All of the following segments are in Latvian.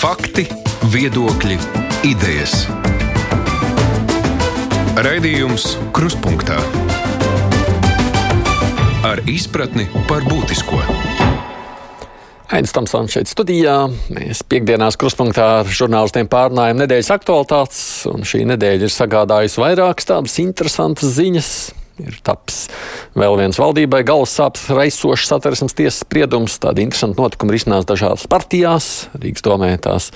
Fakti, viedokļi, idejas. Raidījums Kruspunkta ar izpratni par būtisko. Aizsmeļamies Tamsons šeit studijā. Mēs piekdienās kruspunktā ar žurnālistiem pārnājam nedēļas aktualitātes, un šī nedēļa ir sagādājusi vairākas tādas interesantas ziņas. Ir taps vēl viens valdībai galvas sāpes raisošs satversmes tiesas spriedums. Tādi interesanti notikumi risinās dažādās partijās. Rīgas domē tās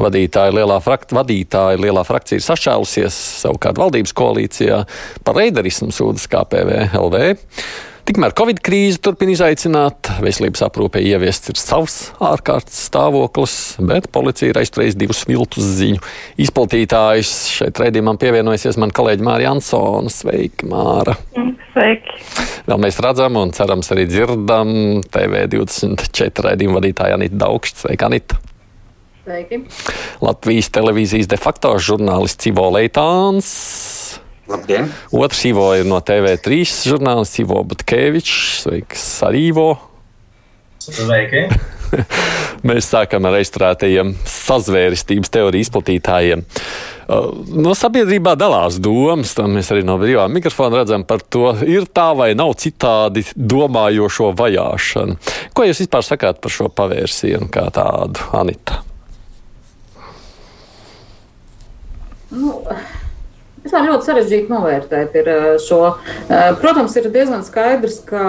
vadītāja lielā, frakt, vadītāja lielā frakcija ir sašķēlusies, savukārt valdības koalīcijā par reiderismu sūdzas KPV LV. Tikmēr Covid krīze turpina izaicināt, veselības aprūpē ieviests ir savs ārkārtas stāvoklis, bet policija ir aizturējusi divus viltus ziņu izplatītājus. Šeit raidījumam pievienojusies man kolēģi Māra Jansona. Sveiki, Māra! Sveiki! Vēl mēs redzam un cerams arī dzirdam TV24 raidījumu vadītāju Anitu Daugšķi. Sveika, Anita! Sveiki! Latvijas televīzijas de facto žurnālists Civo Leitāns. Labdien! Otrs Ivo ir no TV3 žurnālists Ivo Butkevičs. Sveiks, arī Ivo! Sveiki! Mēs sākam ar aizturētajiem sazvērestības teoriju izplatītājiem. Uh, no sabiedrībā dalās domas, tam mēs arī no brīvā mikrofona redzam par to, ir tā vai nav citādi domājošo vajāšana. Ko jūs vispār sakāt par šo pavērsienu kā tādu, Anita? Nu, Es tā ļoti sarežģīti novērtēt ir šo. Protams, ir diezgan skaidrs, ka.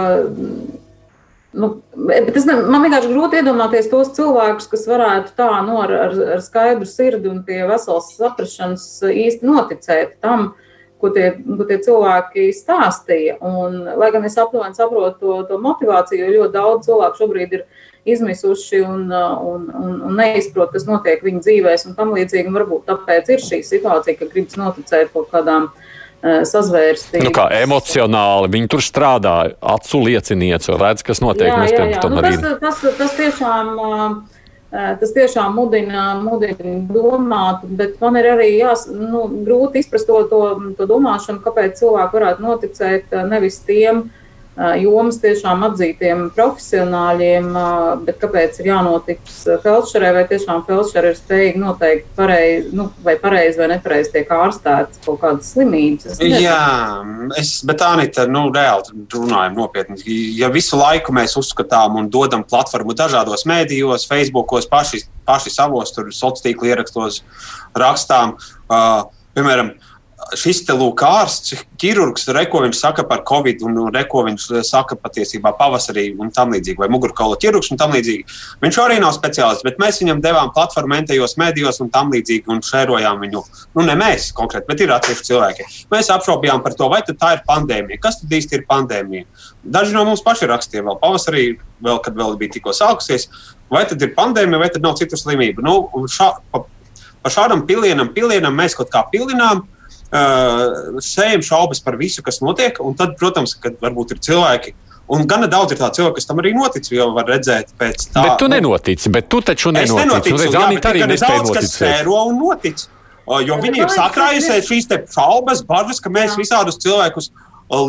Nu, es, ne, man vienkārši grūti iedomāties tos cilvēkus, kas varētu tā nu, ar, ar, ar skaidru sirdi un pie veselas saprašanas īsti noticēt tam, ko tie, ko tie cilvēki stāstīja. Un, lai gan es aptuveni saprotu to, to motivāciju, jo ļoti daudz cilvēku šobrīd ir izmisuši un, un, un, un neizprot, kas notiek viņu dzīvēs un tam līdzīgi. Varbūt tāpēc ir šī situācija, ka gribas noticēt kaut kādām uh, sazvērstībām. Nu kā emocionāli viņi tur strādā, acu liecinieci, redz, kas notiek. Jā, jā, jā. Nu, tas, tas, tas tiešām. Tas tiešām mudina, mudina domāt, bet man ir arī jās, nu, grūti izprast to, to, to domāšanu, kāpēc cilvēki varētu noticēt nevis tiem, uh, jomas tiešām atzītiem profesionāļiem, bet kāpēc ir jānotic felšerē, vai tiešām felšeri ir spējīgi noteikt pareizi, nu, vai pareizi vai nepareizi tiek ārstēts kaut kādas slimības. Es Jā, es, bet Anita, nu, reāli runājam nopietni. Ja visu laiku mēs uzskatām un dodam platformu dažādos mēdījos, Facebookos, paši, paši savos, tur sociālos tīklu ierakstos rakstām, uh, piemēram, šis te lūk, ārsts, ķirurgs, re, ko viņš saka par covid, un re, ko viņš saka patiesībā pavasarī un tam līdzīgi, vai mugurkaula ķirurgs un tam līdzīgi. Viņš arī nav speciālists, bet mēs viņam devām platformu entajos medijos un tam līdzīgi, un šērojām viņu. Nu, ne mēs konkrēti, bet ir atsevišķi cilvēki. Mēs apšaubījām par to, vai tā ir pandēmija. Kas tad īsti ir pandēmija? Daži no mums paši rakstīja vēl pavasarī, vēl, kad vēl bija tikko sākusies, vai tad ir pandēmija, vai tad nav citu slimību. Nu, šā, pa, pa šādam pilienam, pilienam mēs kaut kā pilinām. Uh, sējam šaubas par visu, kas notiek. Un tad, protams, kad varbūt ir cilvēki. Un gana daudz ir tādu cilvēku, kas tam arī notic, jo var redzēt, pēc tā. Bet tu nenotici, bet tu taču nenotici. Es nenoticu, redz, jā, bet arī ir daudz, kas sēro un notic. Jo viņi ir sakrājusies šīs šaubas, bažas, ka mēs visādus cilvēkus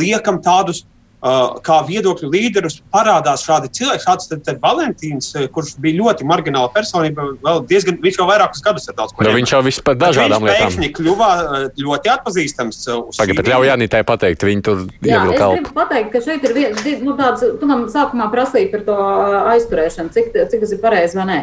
liekam tādus kā viedokļu līderus parādās šādi cilvēki, kāds tad Valentīns, kurš bija ļoti margināla personība, vēl diezgan, viņš jau vairākus gadus ir daudz ko. Nu, viņš jau viss par dažādām lietām. Viņš kļuva ļoti atpazīstams. Tagad, bet ļauj Janītai pateikt, viņi tur ievilka. Es gribu pateikt, ka šeit ir vien, nu, tāds, tu man sākumā prasīji par to aizturēšanu, cik, cik tas ir pareizi vai nē.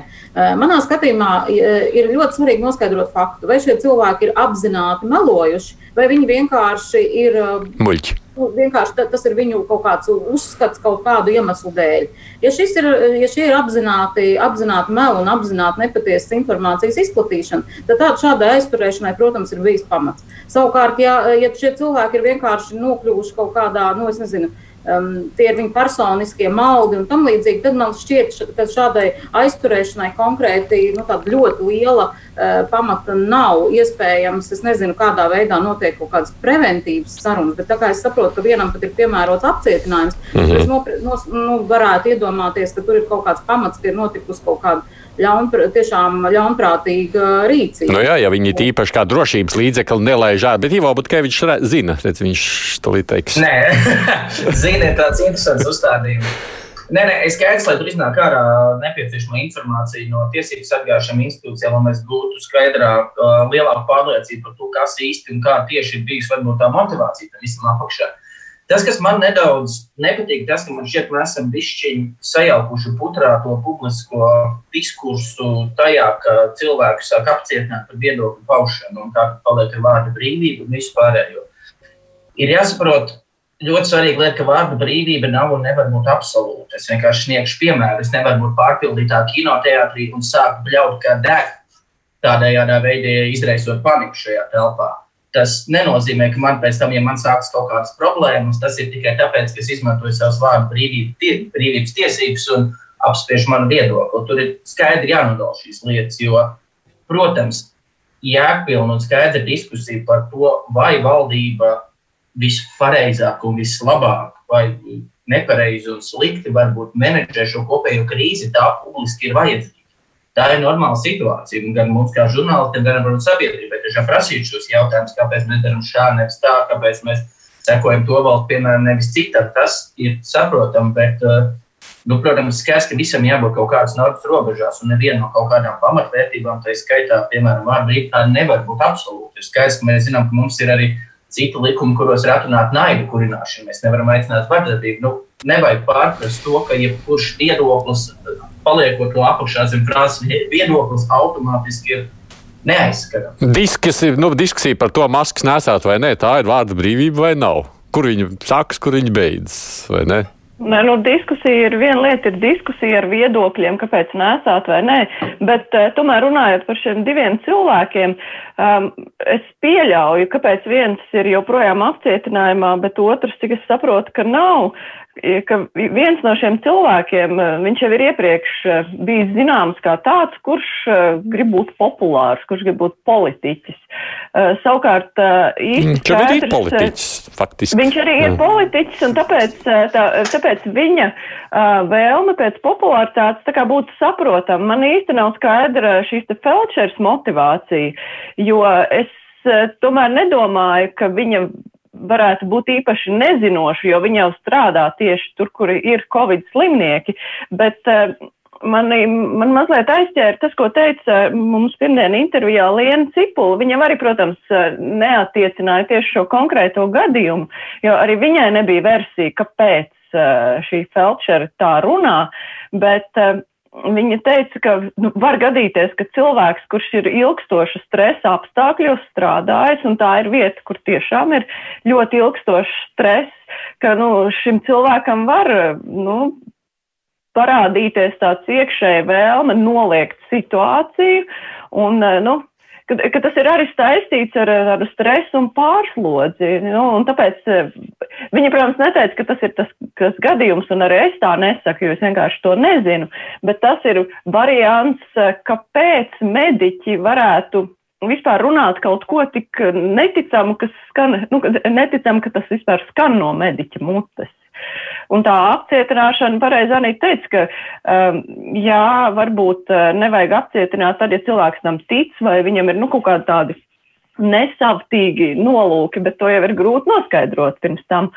Manā skatījumā ir ļoti svarīgi noskaidrot faktu, vai šie cilvēki ir apzināti melojuši, vai viņi vienkārši ir muļķi nu, vienkārši tas ir viņu kaut kāds uzskats kaut kādu iemeslu dēļ. Ja, ir, ja šie ir apzināti, apzināti meli un apzināti nepatiesas informācijas izplatīšana, tad tāda šādai aizturēšanai, protams, ir bijis pamats. Savukārt, ja, ja šie cilvēki ir vienkārši nokļuvuši kaut kādā, nu, es nezinu, um, tie ir viņa personiskie maldi un tam līdzīgi, tad man šķiet, ka šādai aizturēšanai konkrēti nu, ļoti liela pamata nav. Iespējams, es nezinu, kādā veidā notiek kaut kādas preventīvas sarunas, bet tā kā es saprotu, ka vienam pat ir piemērots apcietinājums, mm -hmm. es nopri, nos, nu, varētu iedomāties, ka tur ir kaut kāds pamats, ka ir notikusi kaut kāda ļaunpr tiešām ļaunprātīga rīcība. Nu jā, ja viņi tīpaši kā drošības līdzekli nelaiž ārā, bet Ivo Butkevičs zina, redz, viņš to teiks. Nē, zina, ir tāds interesants uzstādījums. Nē, nē, es skaidrs, lai tur iznāk ārā nepieciešama informācija no tiesību sargājušām institūcijām, lai mēs gūtu skaidrāk, lielāku pārliecību par to, kas īsti un kā tieši ir bijusi varbūt tā motivācija tam visam apakšā. Tas, kas man nedaudz nepatīk, tas, ka man šķiet, mēs esam bišķiņi sajaukuši putrā to publisko diskursu tajā, ka cilvēku sāk apcietināt par viedokļu paušanu un tā, ka paliek ar vārdu brīvību un visu pārējo. Ir jāsaprot, ļoti svarīga lieta, ka vārda brīvība nav un nevar būt absolūta. Es vienkārši sniegšu piemēru. Es nevaru būt pārpildītā kinoteātrī un sākt bļaut kā deg. Tādējādā veidā izraisot paniku šajā telpā. Tas nenozīmē, ka man pēc tam, ja man sākas kaut kādas problēmas, tas ir tikai tāpēc, ka es izmantoju savas vārdu brīvību, tie, brīvības tiesības un apspiež manu viedokli. Tur ir skaidri jānodala šīs lietas, jo, protams, jēgpilna un skaidra diskusija par to, vai valdība vispareizāk un vislabāk, vai nepareizi un slikti varbūt menedžē šo kopējo krīzi, tā publiski ir vajadzīga. Tā ir normāla situācija. Un gan mums, kā žurnālistiem, gan arī sabiedrībai, tiešām prasīt šos jautājumus, kāpēc mēs darām šā, nevis tā, kāpēc mēs sekojam to valstu, piemēram, nevis citam. Tas ir saprotami, bet, nu, protams, skaidrs, ka visam jābūt kaut kādas normas robežās, un neviena no kaut kādām pamatvērtībām, tā skaitā, piemēram, vārdu brīvība, nevar būt absolūta. Ir skaidrs, ka mēs zinām, ka mums ir arī citi likumi, kuros ir atrunāta naida kurināšana. Mēs nevaram aicināt vardarbību. Nu, nevajag pārprast to, ka jebkurš viedoklis, paliekot to apakšā zem frāzes, viedoklis automātiski ir. Diskusija, nu, diskusija par to maskas nesāt vai nē, tā ir vārda brīvība vai nav. Kur viņa sākas, kur viņa beidzas, vai ne? Nē, nu, diskusija ir viena lieta, ir diskusija ar viedokļiem, kāpēc nesāt vai nē, bet uh, tomēr runājot par šiem diviem cilvēkiem, um, es pieļauju, kāpēc viens ir joprojām apcietinājumā, bet otrs, cik es saprotu, ka nav ka viens no šiem cilvēkiem, eh, viņš jau ir iepriekš eh, bijis zināms kā tāds, kurš eh, grib būt populārs, kurš grib būt politiķis. Savukārt viņš arī ir politiķis, faktiski. Viņš arī ir politiķis, un tāpēc, tā, tāpēc viņa vēlme pēc popularitātes tā kā būtu saprotama. Man īsti nav skaidra šīs te Felčers motivācija, jo es tomēr nedomāju, ka viņa varētu būt īpaši nezinoši, jo viņi jau strādā tieši tur, kur ir Covid slimnieki. Bet, uh, Mani, man mazliet aizķēra tas, ko teica mums pirmdien intervijā Liena Cipula. Viņam arī, protams, neatiecināja tieši šo konkrēto gadījumu, jo arī viņai nebija versija, kāpēc šī Felčera tā runā, bet Viņa teica, ka nu, var gadīties, ka cilvēks, kurš ir ilgstoša stresa apstākļos strādājis, un tā ir vieta, kur tiešām ir ļoti ilgstošs stress, ka nu, šim cilvēkam var nu, parādīties tāds iekšēji vēlme noliegt situāciju un nu, ka, ka tas ir arī saistīts ar tādu stresu un pārslodzi. Nu, un tāpēc eh, viņi, protams, neteica, ka tas ir tas, tas gadījums, un arī es tā nesaku, jo es vienkārši to nezinu. Bet tas ir variants, eh, kāpēc mediķi varētu vispār runāt kaut ko tik neticamu, kas skan, nu, neticam, ka tas vispār skan no mediķa mutes. Un tā apcietināšana, pareizi arī teica, ka um, jā, varbūt uh, nevajag apcietināt tad, ja cilvēks tam tic vai viņam ir nu, kaut kādi tādi nesavtīgi nolūki, bet to jau ir grūti noskaidrot pirms tam.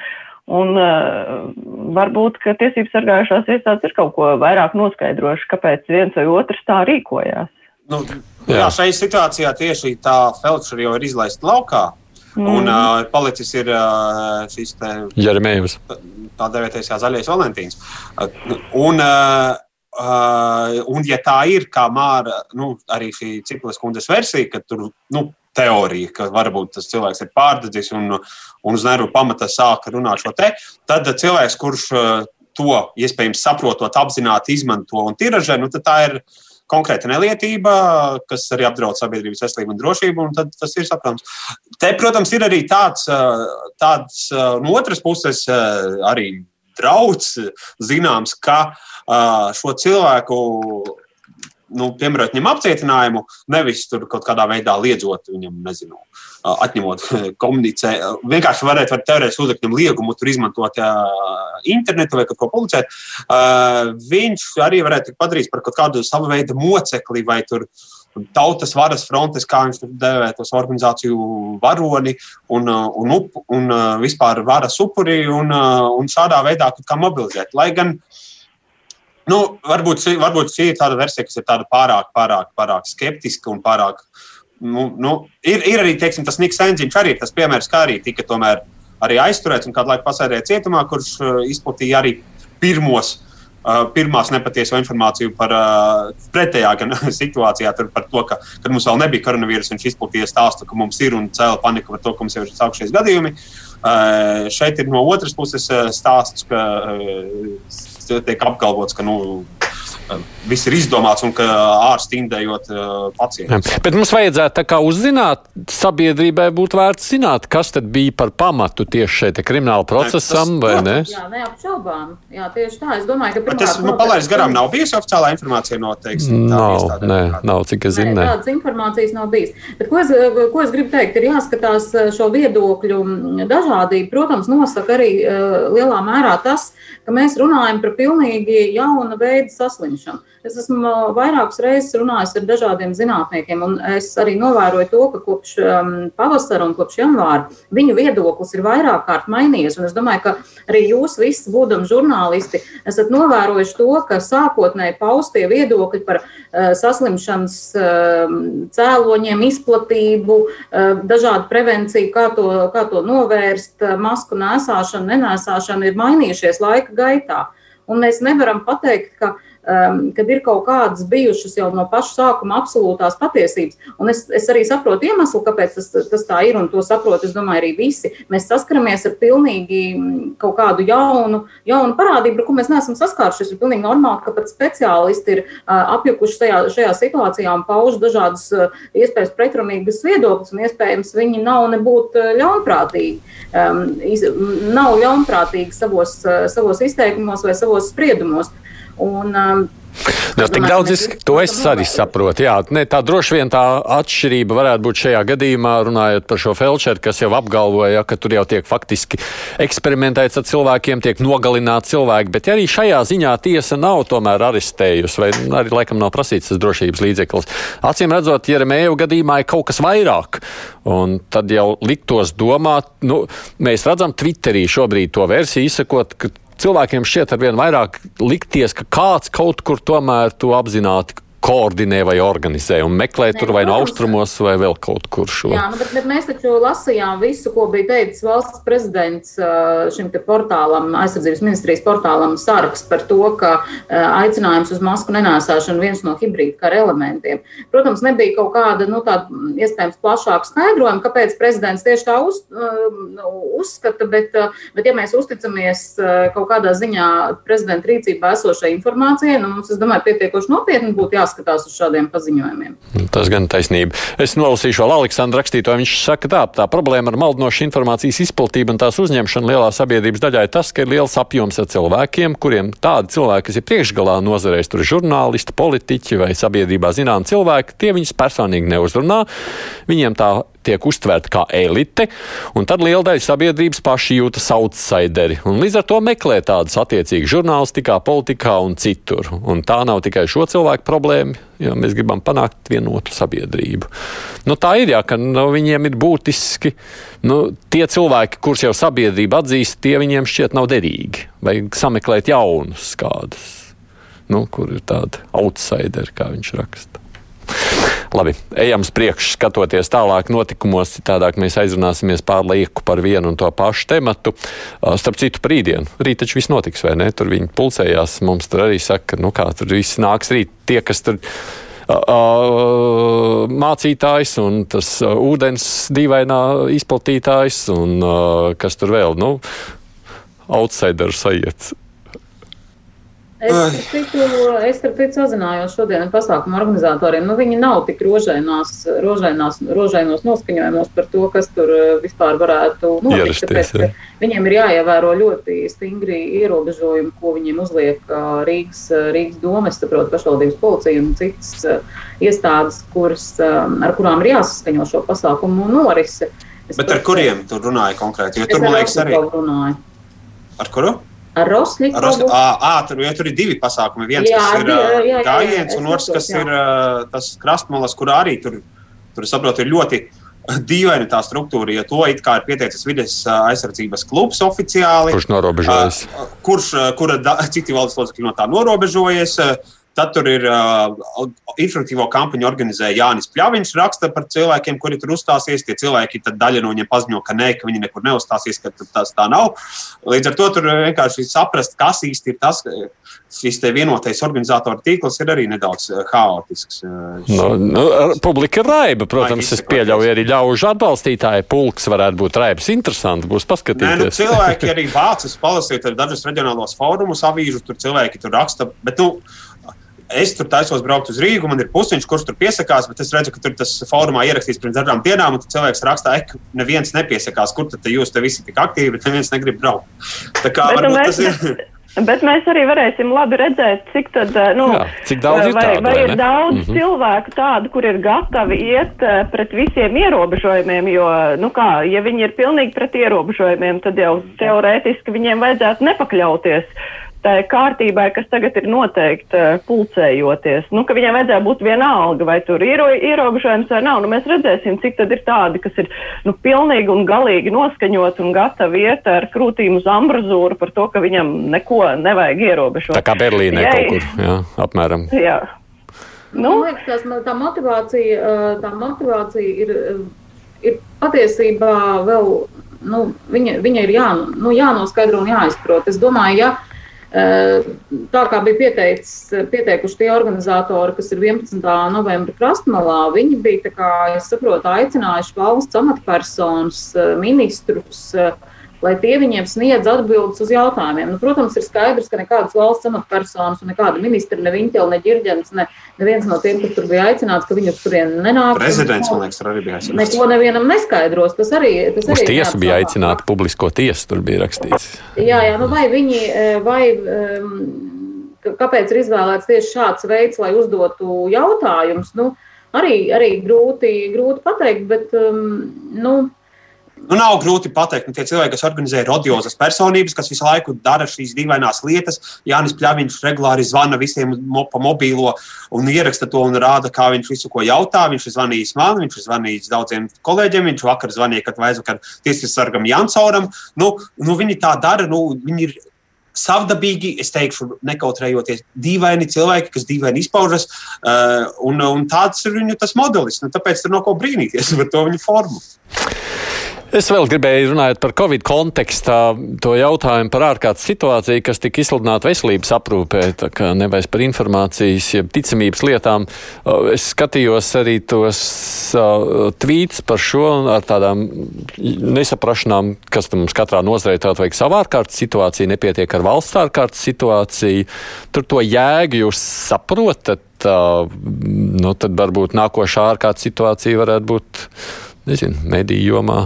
Un uh, varbūt, ka tiesības sargājušās iestādes ir kaut ko vairāk noskaidrojuši, kāpēc viens vai otrs tā rīkojās. Nu, jā, šajā situācijā tieši tā Felčera jau ir izlaista laukā. Mm. Un uh, palicis ir uh, šis te. Jeremējums. Tā devētais kā zaļais Valentīns. Uh, un, uh, uh, un ja tā ir, kā Māra, nu, arī šī Cipras kundzes versija, ka tur, nu, teorija, ka varbūt tas cilvēks ir pārdedzis un, un uz nervu pamata sāk runāt šo te, tad cilvēks, kurš to iespējams saprotot, apzināti izmanto un tiražē, nu, tā ir konkrēta nelietība, kas arī apdraud sabiedrības veselību un drošību, un tas ir saprotams. Te, protams, ir arī tāds, tāds no otras puses arī drauds zināms, ka šo cilvēku nu, piemērot viņam apcietinājumu, nevis tur kaut kādā veidā liedzot viņam, nezinu, atņemot komunicē. Vienkārši varētu var teorētiski uzlikt viņam liegumu, tur izmantot internetu vai kaut ko publicēt. Viņš arī varētu padarīt par kaut kādu savu veidu mocekli vai tur. Tautas varas frontes, kā viņš devē tos organizāciju varoni un, un, up, un vispār varas upuri, un, un šādā veidā kaut kā mobilizēt. Lai gan uh, Nu, varbūt, varbūt šī ir tāda versija, kas ir pārāk, pārāk, pārāk skeptiska un pārāk. Nu, nu, ir, ir arī teiksim, tas Niks Enģiņš, arī tas piemērs, kā arī tika tomēr arī aizturēts un kādu laiku pasēdēja cietumā, kurš uh, izplatīja arī pirmos. Uh, pirmās nepatieso informāciju par uh, pretējā situācijā, par to, ka, kad mums vēl nebija koronavīrusa, viņš izplatīja stāstu, ka mums ir un cēla paniku par to, ka mums jau ir sākušies gadījumi. Šeit ir no otras puses stāsts, ka tiek apgalvots, ka nu, viss ir izdomāts un ka ārsti indējot pacientus. Bet mums vajadzētu tā kā uzzināt, sabiedrībai būtu vērts zināt, kas tad bija par pamatu tieši šeit krimināla procesam, ne, tas, vai ne? Jā, neapšaubām. Jā, tieši tā. Es domāju, ka pirmā. Tas, nu, palaist garām nav bijusi oficiālā informācija no, teiksim, nav, nē, nav, cik es zinu. Tādas informācijas nav bijis. Bet ko es, ko es gribu teikt, ir jāskatās šo viedokļu dažādību. Protams, nosaka arī uh, lielā mērā tas, ka mēs runājam par pilnīgi jauna veida saslimšanu. Es esmu vairākas reizes runājis ar dažādiem zinātniekiem, un es arī novēroju to, ka kopš um, pavasara un kopš janvāra viņu viedoklis ir vairāk kārt mainījies. Un es domāju, ka arī jūs visi, būdami žurnālisti, esat novērojuši to, ka sākotnēji paustie viedokļi par uh, saslimšanas uh, cēloņiem, izplatību, uh, dažādu prevenciju, kā to, kā to novērst, uh, masku nēsāšanu, nenēsāšanu ir mainījušies laika gaitā. Un mēs nevaram pateikt, ka kad ir kaut kādas bijušas jau no paša sākuma absolūtās patiesības. Un es, es arī saprotu iemeslu, kāpēc tas, tas tā ir, un to saprotu, es domāju, arī visi. Mēs saskaramies ar pilnīgi mm, kaut kādu jaunu, jaunu parādību, ar ko mēs neesam saskārušies. Ir pilnīgi normāli, ka pat speciālisti ir uh, apjukuši šajā, šajā situācijā un pauž dažādas uh, iespējas pretrunīgas viedokļas, un iespējams viņi nav nebūt ļaunprātīgi. Um, iz, nav ļaunprātīgi savos, uh, savos izteikumos vai savos spriedumos. Un, um, Nu, tik daudz, es, to es arī saprotu. Jā, ne, tā droši vien tā atšķirība varētu būt šajā gadījumā, runājot par šo felčeru, kas jau apgalvoja, ka tur jau tiek faktiski eksperimentēts ar cilvēkiem, tiek nogalināti cilvēki. Bet ja arī šajā ziņā tiesa nav tomēr arestējusi, vai arī laikam nav prasīts tas drošības līdzeklis. Acīm redzot, Jeremēju gadījumā ir kaut kas vairāk. Un tad jau liktos domāt, nu, mēs redzam Twitterī šobrīd to versiju izsakot, ka cilvēkiem šķiet ar vien vairāk likties, ka kāds kaut kur tomēr to apzināti koordinē vai organizē un meklē tur vai no austrumos vai vēl kaut kur šo. Jā, nu, bet, bet mēs taču lasījām visu, ko bija teicis valsts prezidents šim te portālam, aizsardzības ministrijas portālam saraksts par to, ka aicinājums uz masku nenēsāšanu viens no hibrīda kara elementiem. Protams, nebija kaut kāda, nu, tāda iespējams plašāka skaidrojuma, kāpēc prezidents tieši tā uz, uzskata, bet, bet ja mēs uzticamies kaut kādā ziņā prezidenta rīcībā esošai informācijai, nu, mums, es domāju, pietiekoši nopietni būtu jāskatās jāskatās uz šādiem paziņojumiem. Tas gan taisnība. Es nolasīšu vēl Aleksandru rakstīto. Viņš saka, tā, tā problēma ar maldinošu informācijas izplatību un tās uzņemšanu lielā sabiedrības daļā ir tas, ka ir liels apjoms ar cilvēkiem, kuriem tādi cilvēki, kas ir priekšgalā nozarēs, tur žurnālisti, politiķi vai sabiedrībā zinām cilvēki, tie viņus personīgi neuzrunā. Viņiem tā tiek uztverta kā elite, un tad liela daļa sabiedrības paši jūtas outsideri. Līdz ar to meklē tādas attiecīgas žurnālistikā, politikā un citur. Un tā nav tikai šo cilvēku problēma, jo mēs gribam panākt vienotu sabiedrību. Nu, tā ir, jā, ka nu, viņiem ir būtiski nu, tie cilvēki, kurus jau sabiedrība atzīst, tie viņiem šķiet nav derīgi. Vajag sameklēt jaunus kādus, nu, kur ir tādi outsideri, kā viņš raksta. Labi, ejam uz priekšu, skatoties tālāk notikumos, citādāk mēs aizrunāsimies pārlieku par vienu un to pašu tematu. Starp citu, rītdien, rīt taču viss notiks, vai ne? Tur viņi pulcējās, mums tur arī saka, nu kā tur viss nāks rīt, tie, kas tur. Mācītājs un tas ūdens dīvainā izplatītājs un kas tur vēl, nu, outsideru sajūta. Es, starp citu sazinājos šodien ar pasākumu organizatoriem. Nu, viņi nav tik rožainās, rožainās, rožainos noskaņojumos par to, kas tur eh, vispār varētu notikt. Tāpēc. Viņiem ir jāievēro ļoti stingri ierobežojumi, ko viņiem uzliek Rīgas, Rīgas doma, saprotu, pašvaldības policija un citas iestādes, kuras, ar kurām ir jāsaskaņo šo pasākumu norise. Es Bet ar kuriem tu runāji konkrēti? Jo tur, man liekas, arī. Runāju. Ar kuru? Ar Rosniku. Ros, à, tur, ja, tur ir divi pasākumi. Viens, jā, kas ir jā, jā, gājiens, un otrs, kas jā. ir tas krastmalas, kur arī tur, tur saprotu, ir ļoti dīvaina tā struktūra, jo to it kā ir pieteicis vides aizsardzības klubs oficiāli. Kurš norobežojas? Kurš, kura citi valsts locekļi no tā norobežojas. Tad tur ir uh, informatīvo kampaņu organizēja Jānis Pļaviņš, raksta par cilvēkiem, kuri tur uzstāsies. Tie cilvēki, tad daļa no viņiem paziņo, ka nē, ka viņi nekur neuzstāsies, ka tas tā nav. Līdz ar to tur vienkārši saprast, kas īsti ir tas, šis vienotais organizatoru tīkls ir arī nedaudz haotisks. No, nu, publika ir raiba, protams, es pieļauju arī ļaužu atbalstītāju pulks varētu būt raibs. Interesanti būs paskatīties. Nē, nu, cilvēki arī vācas palasīt dažus reģionālos fórumus, avīžu, tur cilvēki tur raksta. Bet, nu, es tur taisos braukt uz Rīgu, man ir pusiņš, kurš tur piesakās, bet es redzu, ka tur tas formā ierakstīts pirms dažām dienām, un cilvēks rakstā, ka neviens nepiesakās, kur tad jūs te visi tik aktīvi, bet neviens negrib braukt. Tā kā bet varbūt tas ir. Bet mēs arī varēsim labi redzēt, cik, tad, eh, nu, Jā, cik daudz ir vai, tādu, vai vai ir daudz mm -hmm. cilvēku tādu, kur ir gatavi iet eh, pret visiem ierobežojumiem, jo, nu kā, ja viņi ir pilnīgi pret ierobežojumiem, tad jau teorētiski viņiem vajadzētu nepakļauties tai kārtībai, kas tagad ir noteikta eh, pulcējoties. Nu, ka viņiem vajadzēja būt vienalga, vai tur ir ierobežojums vai nav. Nu, mēs redzēsim, cik tad ir tādi, kas ir nu, pilnīgi un galīgi noskaņot un gatavi iet ar krūtīm uz ambrazūru par to, ka viņam neko nevajag ierobežot. Tā kā Berlīnē ja, kaut kur, jā, apmēram. Jā. Nu, Man liekas, tās, tā motivācija, tā motivācija ir, ir patiesībā vēl, nu, viņa, viņa ir jā, nu, jānoskaidro un jāizprot. Es domāju, ja Tā kā bija pieteicis, pieteikuši tie organizatori, kas ir 11. novembra krastmalā, viņi bija, kā es saprotu, aicinājuši valsts amatpersonas, ministrus, lai tie viņiem sniedz atbildes uz jautājumiem. Nu, protams, ir skaidrs, ka nekādas valsts amatpersonas, nekāda ministra, ne viņa, ne ģirģents, ne neviens no tiem, kas tur bija aicināts, ka viņus turien nenāk. Prezidents, man liekas, arī bija aicināts. Neko nevienam neskaidros. Tas arī, tas uz arī tiesu bija aicināta, publisko tiesu tur bija rakstīts. Jā, jā, nu vai viņi, vai, kāpēc ir izvēlēts tieši šāds veids, lai uzdotu jautājumus, nu, arī, arī grūti, grūti pateikt, bet, nu, Nu, nav grūti pateikt, nu, tie cilvēki, kas organizē radiozas personības, kas visu laiku dara šīs dīvainās lietas, Jānis Pļaviņš regulāri zvana visiem pa mobīlo un ieraksta to un rāda, kā viņš visu ko jautā. Viņš ir zvanījis man, viņš ir zvanījis daudziem kolēģiem, viņš vakar zvanīja, kad aizvakar tiesas sargam Jansauram. Nu, nu, viņi tā dara, nu, viņi ir savdabīgi, es teikšu, nekautrējoties, dīvaini cilvēki, kas dīvaini izpaužas, uh, un, un tāds ir viņu modelis. Nu, tāpēc tur nav ko brīnīties par to viņu formu. Es vēl gribēju runāt par Covid kontekstā, to jautājumu par ārkārtas situāciju, kas tika izsludināta veselības aprūpē, tā kā nevis par informācijas, jeb ticamības lietām. Es skatījos arī tos uh, tvīts par šo ar tādām nesaprašanām, kas mums katrā nozarē tāda vajag savu ārkārtas situāciju, nepietiek ar valsts ārkārtas situāciju. Tur to jēgu jūs saprotat, uh, nu tad varbūt nākošā ārkārtas situācija varētu būt nezinu, mediju jomā,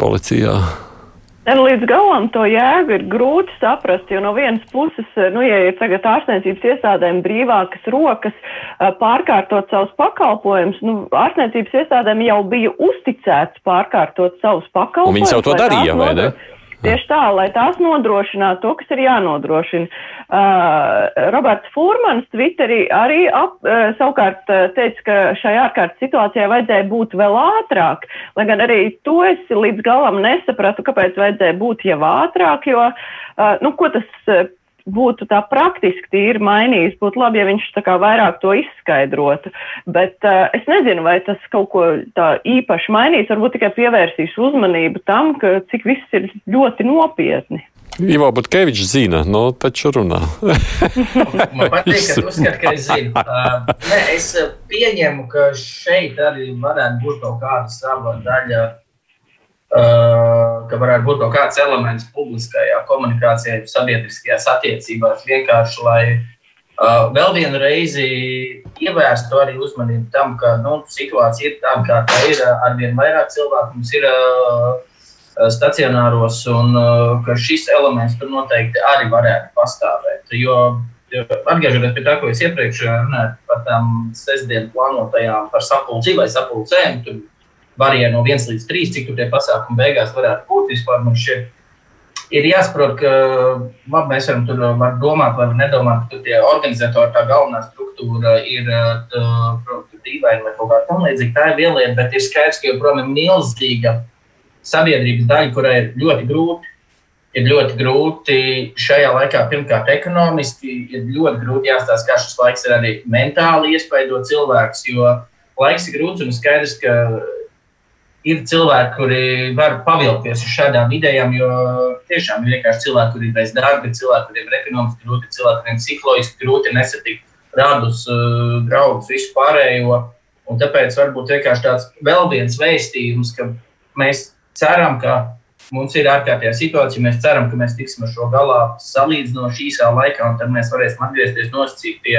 policijā. Līdz galam to jēgu ir grūti saprast, jo no vienas puses, nu, ja ir tagad ārstniecības iestādēm brīvākas rokas pārkārtot savus pakalpojumus, nu, ārstniecības iestādēm jau bija uzticēts pārkārtot savus pakalpojumus. Un viņi jau to darīja, vai ne? Tieši tā, lai tās nodrošinātu to, kas ir jānodrošina. Uh, Roberts Furmans Twitterī arī ap, uh, savukārt uh, teica, ka šai ārkārtas situācijai vajadzēja būt vēl ātrāk, lai gan arī to es līdz galam nesapratu, kāpēc vajadzēja būt jau ātrāk, jo, uh, nu, ko tas uh, būtu tā praktiski tīri mainījis. Būtu labi, ja viņš tā kā vairāk to izskaidrotu. Bet uh, es nezinu, vai tas kaut ko tā īpaši mainīs. Varbūt tikai pievērsīs uzmanību tam, ka cik viss ir ļoti nopietni. Ivo Butkevičs zina, nu, taču runā. Man patīk, ka tu uzskati, ka es zinu. Uh, ne, es pieņemu, ka šeit arī varētu būt kaut kāda sava daļa ka varētu būt kaut kāds elements publiskajā komunikācijā, sabiedriskajās attiecībās, vienkārši lai uh, vēl vienu reizi ievērstu arī uzmanību tam, ka nu, situācija ir tāda, kā tā ir. Arvien vairāk cilvēku mums ir uh, stacionāros, un uh, ka šis elements tur noteikti arī varētu pastāvēt. Jo Atgriežoties pie tā, ko es iepriekš runāju par tām sestdienas plānotajām par sapulcīm vai sapulcēm, tur varēja no 1 līdz 3, cik tie pasākumi beigās varētu būt vispār. Ir jāsaprot, ka labi, mēs varam tur var domāt, vai nedomāt, ka tie organizatori, tā galvenā struktūra ir tā, dīvaini vai kaut kā tamlīdzīga. Tā ir viena lieta, bet ir skaidrs, ka joprojām ir milzīga sabiedrības daļa, kurai ir ļoti grūti. Ir ļoti grūti šajā laikā, pirmkārt, ekonomiski, ir ļoti grūti jāstāsta, kā šis laiks ir arī mentāli iespaidot cilvēkus, jo laiks ir grūts un skaidrs, ka ir cilvēki, kuri var pavilkties uz šādām idejām, jo tiešām ir vienkārši cilvēki, kuriem ir bez darba, cilvēki, kuriem ir ekonomiski grūti, cilvēki, kuriem ir psiholoģiski grūti nesatikt radus, uh, draugus, visu pārējo. Un tāpēc varbūt vienkārši tāds vēl viens vēstījums, ka mēs ceram, ka mums ir ārkārtējā situācija. Mēs ceram, ka mēs tiksim ar šo galā salīdzinoši īsā laikā, un tad mēs varēsim atgriezties nosacīt pie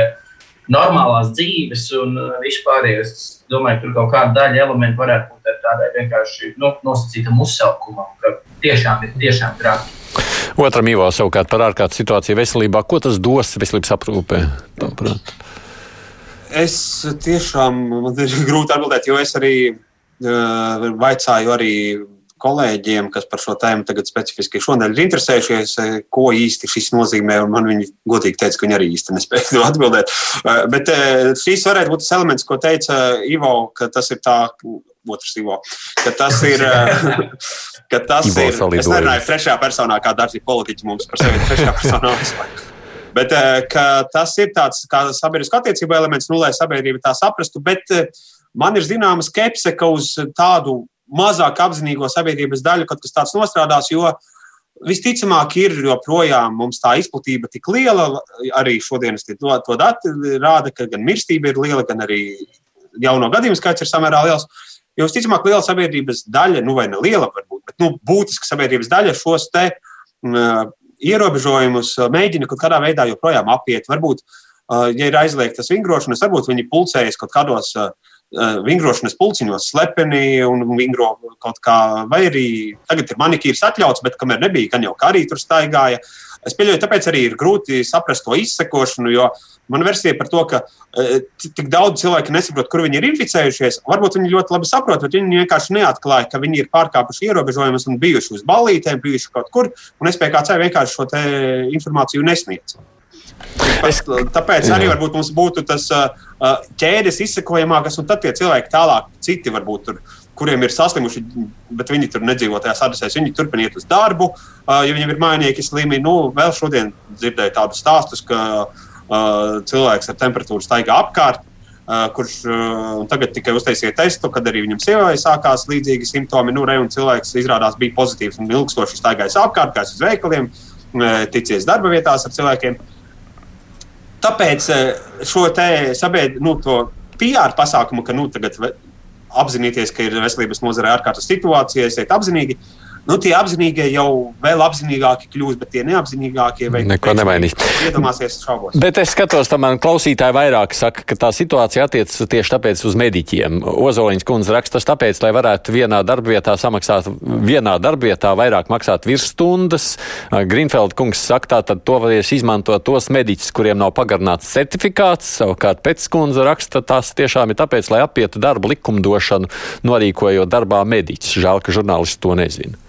normālās dzīves un vispārējais. Es domāju, ka tur kaut kāda daļa elementu varētu būt tādai vienkārši nu, nosacītam uzsaukumam, ka tiešām ir tiešām traki. Otram īvā savukārt par ārkārtas situāciju veselībā. Ko tas dos veselības aprūpē? Tavuprāt? Es tiešām man ir grūti atbildēt, jo es arī uh, vaicāju arī kolēģiem, kas par šo tēmu tagad specifiski šodien ir interesējušies, ko īsti šis nozīmē. Man viņi godīgi teica, ka viņi arī īsti nespēja to atbildēt. Bet šīs varētu būt tas elements, ko teica Ivo, ka tas ir tā, otrs Ivo, ka tas ir. ka tas Ivo ir. Es nerunāju trešajā personā, kā daži politiķi mums par sevi trešajā personā uzsver. Bet tas ir tāds kā sabiedrisko attiecību elements, nu, lai sabiedrība tā saprastu. Bet man ir zināma skepse, ka uz tādu mazāk apzinīgo sabiedrības daļu kaut kas tāds nostrādās, jo visticamāk ir joprojām mums tā izplatība tik liela. Arī šodienas to, to dati rāda, ka gan mirstība ir liela, gan arī jauno gadījumu skaits ir samērā liels. Jo visticamāk, liela sabiedrības daļa, nu vai ne liela, varbūt, bet nu, būtiska sabiedrības daļa šos te uh, ierobežojumus mēģina kaut kādā veidā joprojām apiet. Varbūt, uh, ja ir aizliegtas vingrošanas, varbūt viņi pulcējas kaut kādos uh, Eh, vingrošanas pulciņos slepeni un vingro kaut kā, vai arī tagad ir manikīrs atļauts, bet kamēr nebija, gan jau kā arī tur staigāja. Es pieļauju, tāpēc arī ir grūti saprast to izsekošanu, jo man versija par to, ka uh, tik daudz cilvēku nesaprot, kur viņi ir inficējušies. Varbūt viņi ļoti labi saprot, bet viņi vienkārši neatklāja, ka viņi ir pārkāpuši ierobežojumus un bijuši uz ballītēm, bijuši kaut kur, un es pie kā ceļa vienkārši šo informāciju nesniedzu. Es, tāpēc arī varbūt mums būtu tas ķēdes izsekojamākas, un tad tie cilvēki tālāk, citi varbūt tur kuriem ir saslimuši, bet viņi tur nedzīvo tajās adresēs. Viņi turpina iet uz darbu, ja viņiem ir mājnieki slimi. Nu, vēl šodien dzirdēju tādus stāstus, ka uh, cilvēks ar temperatūru staigā apkārt. Uh, kurš uh, tagad tikai uztaisīja testu, kad arī viņam sievai sākās līdzīgi simptomi. Nu, re, cilvēks izrādās bija pozitīvs un ilgstoši staigājis apkārt, gājis uz veikaliem, ticies darba vietās ar cilvēkiem. Uh, Tāpēc eh, šo sabiedrību, nu, to PR pasākumu, ka nu, tagad apzināties, ka ir veselības nozarē ārkārtas situācija, esiet apzinīgi. Nu, tie apzinīgie jau vēl apzinīgāki kļūst, bet tie neapzinīgākie vai neko nemainīs. Iedomāsies, šaubos. Bet es skatos, tam man klausītāji vairāk saka, ka tā situācija attiecas tieši tāpēc uz mediķiem. Ozoliņas kundze raksta tas tāpēc, lai varētu vienā darbvietā samaksāt, vienā darbvietā vairāk maksāt virsstundas. Grīnfeld kungs saka, tā tad to varēs izmantot tos mediķus, kuriem nav pagarināts certifikāts. Savukārt pēc kundze raksta, tas tiešām ir tāpēc, lai apietu darba likumdošanu, norīkojot darbā mediķus. Žēl, ka žurnālisti to nezina.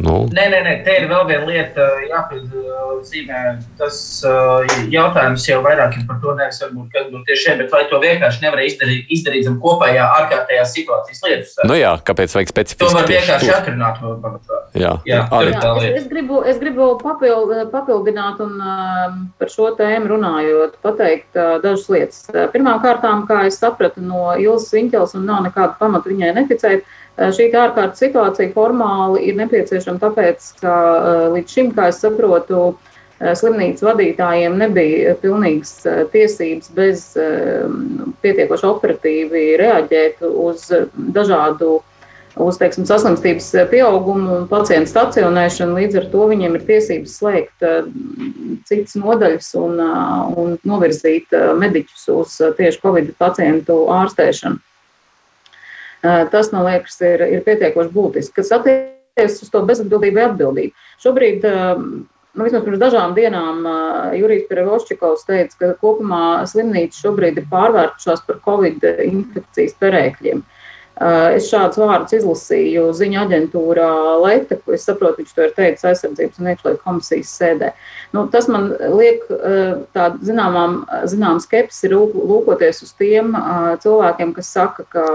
Nu. Nē, nē, nē, te ir vēl viena lieta, jāpiezīmē. Tas uh, jautājums jau vairāk ir par to, nevis varbūt, kas būtu tieši šeit, bet vai to vienkārši nevar izdarīt, izdarīt zem kopējā ārkārtējās situācijas lietas. Nu jā, kāpēc vajag specifiski? To var vienkārši atrunāt, manuprāt. Jā, jā, jā es, es, gribu, es gribu papild, papildināt un par šo tēmu runājot, pateikt dažas lietas. Pirmkārt, kā es sapratu no Ilzas Viņķels, un nav nekāda pamata viņai neticēt, uh, Šī ārkārtas situācija formāli ir nepieciešama tāpēc, ka līdz šim, kā es saprotu, slimnīcas vadītājiem nebija pilnīgas tiesības bez pietiekoši operatīvi reaģēt uz dažādu uz teiksim, saslimstības pieaugumu un pacientu stacionēšanu. Līdz ar to viņiem ir tiesības slēgt citas nodaļas un, un novirzīt mediķus uz tieši covid pacientu ārstēšanu. Tas, man liekas, ir, ir pietiekoši būtiski. Kas attiecas uz to bezatbildību vai atbildību. Šobrīd, nu, vismaz pirms dažām dienām, Jurijs Perevoščikovs teica, ka kopumā slimnīcas šobrīd ir pārvērtušās par covid infekcijas perēkļiem. Es šādus vārdus izlasīju ziņu aģentūrā Leita, ko es saprotu, viņš to ir teicis aizsardzības un iekšlietu komisijas sēdē. Nu, tas man liek tādu zināmām, zinām skepsi lūkoties uz tiem cilvēkiem, kas saka, ka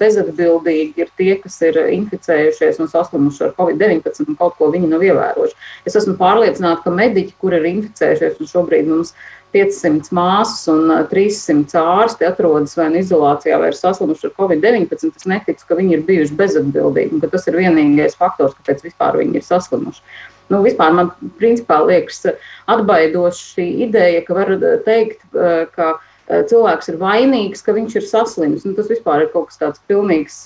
bezatbildīgi ir tie, kas ir inficējušies un saslimuši ar Covid-19 un kaut ko viņi nav ievērojuši. Es esmu pārliecināta, ka mediķi, kur ir inficējušies un šobrīd mums ir 500 māsas un 300 ārsti atrodas vai nu izolācijā, vai ir saslimuši ar covid-19, es neticu, ka viņi ir bijuši bezatbildīgi un ka tas ir vienīgais faktors, kāpēc vispār viņi ir saslimuši. Nu, vispār man principā liekas atbaidoši šī ideja, ka var teikt, ka cilvēks ir vainīgs, ka viņš ir saslims. Nu, tas vispār ir kaut kas tāds pilnīgs,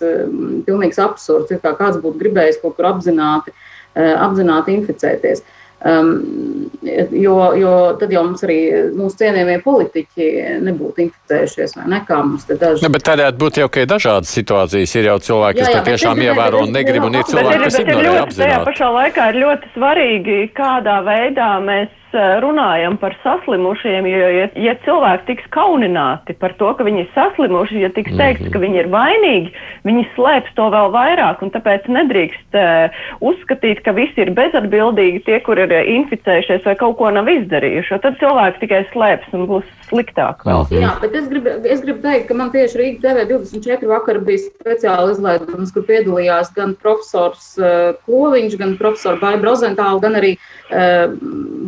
pilnīgs absurds. Kā kāds būtu gribējis kaut kur apzināti, apzināti inficēties. Uh, Um, jo, jo tad jau mums arī mūsu cienījamie politiķi nebūtu inficējušies, vai ne? Kā mums te daži. Ne, bet tādējādi būtu jau, ka ir dažādas situācijas. Ir jau cilvēki, kas jā, jā, tiešām ievēro un negrib, un ir cilvēki, kas ignorē apzināti. Tajā pašā laikā ir ļoti svarīgi, kādā veidā mēs runājam par saslimušiem, jo, ja, ja cilvēki tiks kaunināti par to, ka viņi ir saslimuši, ja tiks teikts, ka viņi ir vainīgi, viņi slēps to vēl vairāk, un tāpēc nedrīkst uh, uzskatīt, ka visi ir bezatbildīgi tie, kur ir inficējušies vai kaut ko nav izdarījuši, jo tad cilvēki tikai slēps un būs sliktāk. Vēl. Jā, bet es gribu, es gribu teikt, ka man tieši Rīgas TV 24 vakar bija speciāla izlaidums, kur piedalījās gan profesors uh, Kloviņš, gan profesors Baiba Rozentāla, gan arī uh,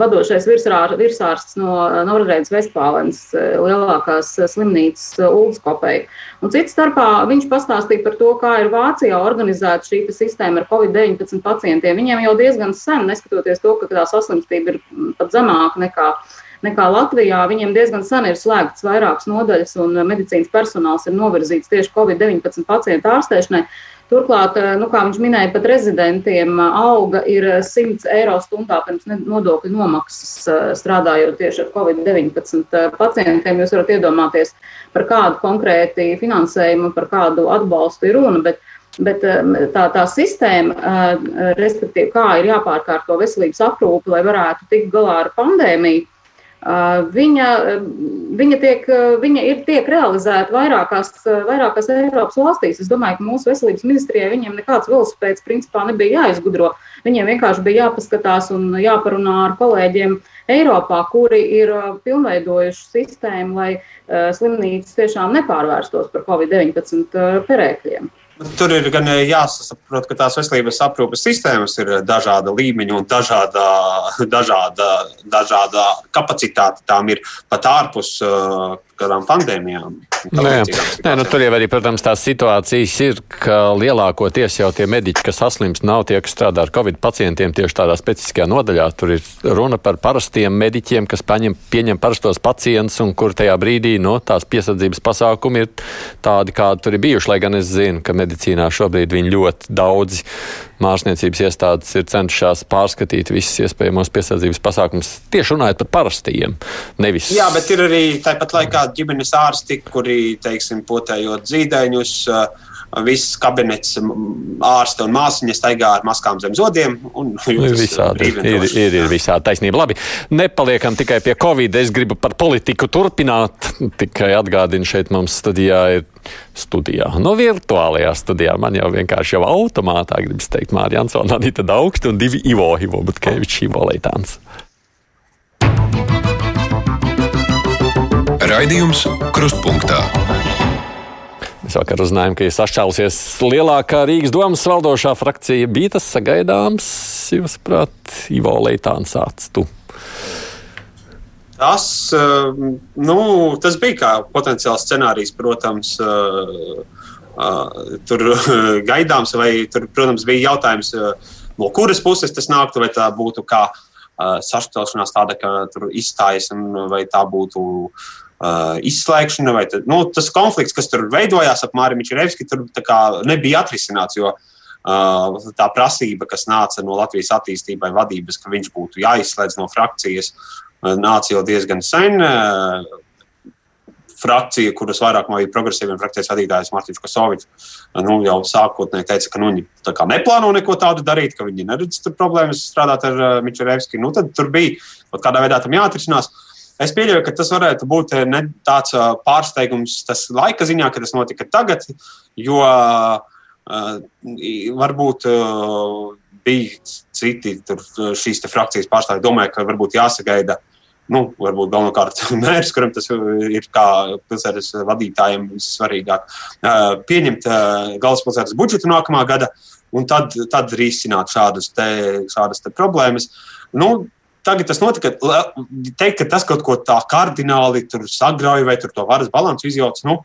vadošais bijušais virsār, virsārsts no Norvēģijas Vestfālens eh, lielākās eh, slimnīcas eh, Ulskopei. Un cits starpā viņš pastāstīja par to, kā ir Vācijā organizēta šī sistēma ar Covid-19 pacientiem. Viņiem jau diezgan sen, neskatoties to, ka tā saslimstība ir mm, pat zemāka nekā nekā Latvijā. Viņiem diezgan sen ir slēgts vairākas nodaļas, un medicīnas personāls ir novirzīts tieši Covid-19 pacientu ārstēšanai. Turklāt, eh, nu, kā viņš minēja, pat rezidentiem eh, alga ir 100 eh, eiro stundā pirms nodokļu nomaksas strādājot tieši ar Covid-19 pacientiem. Jūs varat iedomāties, par kādu konkrēti finansējumu, par kādu atbalstu ir runa. Bet, Bet tā, tā sistēma, respektīvi, kā ir jāpārkārto veselības aprūpe, lai varētu tikt galā ar pandēmiju, Viņa, viņa, tiek, viņa ir tiek realizēta vairākās, vairākās Eiropas valstīs. Es domāju, ka mūsu veselības ministrijai viņiem nekāds velosipēds principā nebija jāizgudro. Viņiem vienkārši bija jāpaskatās un jāparunā ar kolēģiem Eiropā, kuri ir pilnveidojuši sistēmu, lai slimnīcas tiešām nepārvērstos par Covid-19 perēkļiem. Tur ir gan eh, jāsaprot, ka tās veselības aprūpes sistēmas ir eh, dažāda līmeņa un dažāda, dažāda, dažāda kapacitāte. Tām ir pat ārpus kādām pandēmijām. Nē, nē, nu, tur jau arī, protams, tās situācijas ir, ka lielākoties jau tie mediķi, kas saslimst, nav tie, kas strādā ar covid pacientiem tieši tādā specifiskajā nodaļā. Tur ir runa par parastiem mediķiem, kas paņem, pieņem parastos pacientus un kur tajā brīdī no, nu, tās piesardzības pasākumi ir tādi, kādi tur ir bijuši. Lai gan es zinu, ka medicīnā šobrīd viņi ļoti daudz māksliniecības iestādes ir centušās pārskatīt visus iespējamos piesardzības pasākumus, tieši runājot par parastajiem. Nevis... Jā, bet ir arī tāpat laikā ģimenes ārsti, kuri, teiksim, potējot zīdaiņus. Uh, viss kabinets, ārste un māsiņa staigā ar maskām zem zodiem. Visādi ir, ir, ir visādi taisnība. Labi, nepaliekam tikai pie Covid. Es gribu par politiku turpināt. Tikai atgādinu, šeit mums studijā ir studijā. No virtuālajā studijā man jau vienkārši jau automātā gribas teikt Mārija Ansona, Anita Daugsta un divi Ivo, Ivo Butkevičs, Ivo Leitāns. Raidījums Krustpunktā. Vakar uzzinājām, ka ir sašķēlusies lielākā Rīgas domas valdošā frakcija. Bija tas sagaidāms, jūsuprāt, Ivo Leitāns atstāts. Tas, eh, nu, tas bija kā potenciāls scenārijs, protams, eh, eh, tur gaidāms, vai tur, protams, bija jautājums, no kuras puses tas nāktu, vai tā būtu kā sašķelšanās tāda, ka tur izstājas, vai tā būtu uh, uh, izslēgšana, vai tad, nu, tas konflikts, kas tur veidojās ap Māriju Mičerevski, tur nebija atrisināts. Jo, Uh, tā prasība, kas nāca no Latvijas attīstībai vadības, ka viņš būtu jāizslēdz no frakcijas, nāca jau diezgan sen. Uh, frakcija, kuras vairāk no progresīviem frakcijas vadītājs Mārtiņš Kosovics nu, jau sākotnēji teica, ka nu, viņi neplāno neko tādu darīt, ka viņi neredz problēmas strādāt ar uh, Mičerevski. Nu, tad tur bija kaut kādā veidā tam jāatrisinās. Uh, es pieļauju, ka tas varētu būt ne tāds pārsteigums, tas laika ziņā, ka tas notika tagad, jo uh, varbūt uh, bija citi tur, šīs frakcijas pārstāvji, domāju, ka varbūt jāsagaida. Nu, varbūt galvenokārt mērķis, kuram tas ir kā pilsētas vadītājiem vissvarīgāk, uh, pieņemt galvaspilsētas budžetu nākamā gada un tad, tad risināt šādas, te, šādas te problēmas. Nu, tagad tas notika. Teikt, ka tas kaut ko tā kardināli sagrauj vai to varas balansu izjauc. Nu,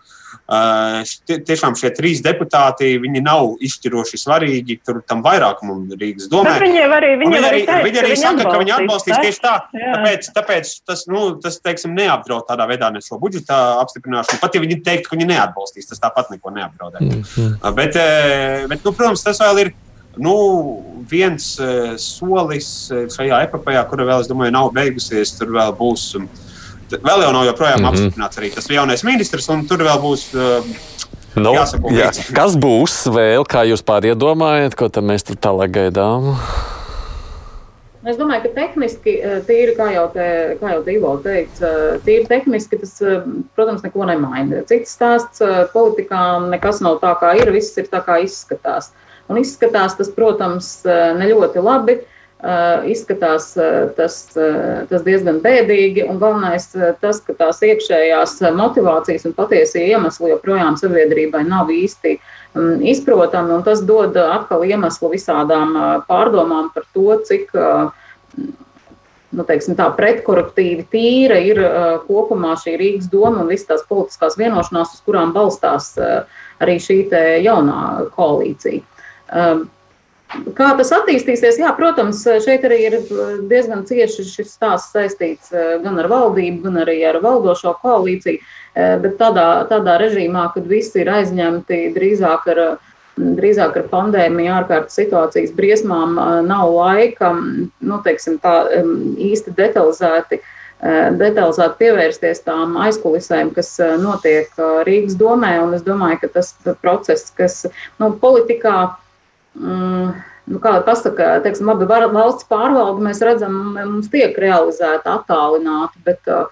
tie, tiešām šie trīs deputāti nav izšķiroši svarīgi tur tam vairākumam Rīgas domē. Viņi arī, viņi viņi arī, teikt, viņi arī viņi saka, ka viņi atbalstīs tā? tieši tā. Jā. Tāpēc, tāpēc tas, nu, tas teiksim, neapdraud tādā veidā ne šo budžeta apstiprināšanu. Pat ja viņi teiktu, ka viņi neatbalstīs, tas tāpat neko neapdraudē. Mm -hmm. bet, bet, nu, protams, tas vēl ir nu, viens uh, solis šajā epopējā, kura vēl, es domāju, nav beigusies. Tur vēl būs, um, vēl jau nav joprojām mm -hmm. apstiprināts arī tas jaunais ministrs, un tur vēl būs. Uh, Nu, Jāsako jā, līdzi. kas būs vēl, kā jūs pāriedomājat, ko tad mēs tur tālāk gaidām? Es domāju, ka tehniski, eh, tīri, kā jau, te, kā jau Ivo teica, eh, tīri tehniski tas, eh, protams, neko nemaina. Cits stāsts politikā nekas nav tā, kā ir, viss ir tā, kā izskatās. Un izskatās tas, protams, ne ļoti labi. Uh, izskatās uh, tas, uh, tas diezgan bēdīgi, un galvenais tas, ka tās iekšējās motivācijas un patiesie iemesli joprojām sabiedrībai nav īsti um, izprotami, un tas dod atkal iemeslu visādām pārdomām par to, cik nu, teiksim, tā, pretkoruptīvi tīra ir kopumā šī Rīgas doma un visas tās politiskās vienošanās, uz kurām balstās arī šī jaunā koalīcija. Um, Kā tas attīstīsies? Jā, protams, šeit arī ir diezgan cieši šis stāsts saistīts gan ar valdību, gan arī ar valdošo koalīciju. Bet tādā, tādā režīmā, kad visi ir aizņemti drīzāk ar, drīzāk ar pandēmiju, ārkārtas situācijas briesmām, nav laika nu, teiksim, tā, īsti detalizēti. Detalizēti pievērsties tām aizkulisēm, kas notiek Rīgas domē. Es domāju, ka tas process, kas nu, politikā Mm, nu, kā pasaka, teiksim, var- valsts pārvalde mēs redzam, mums tiek realizēta attālināti, bet, uh,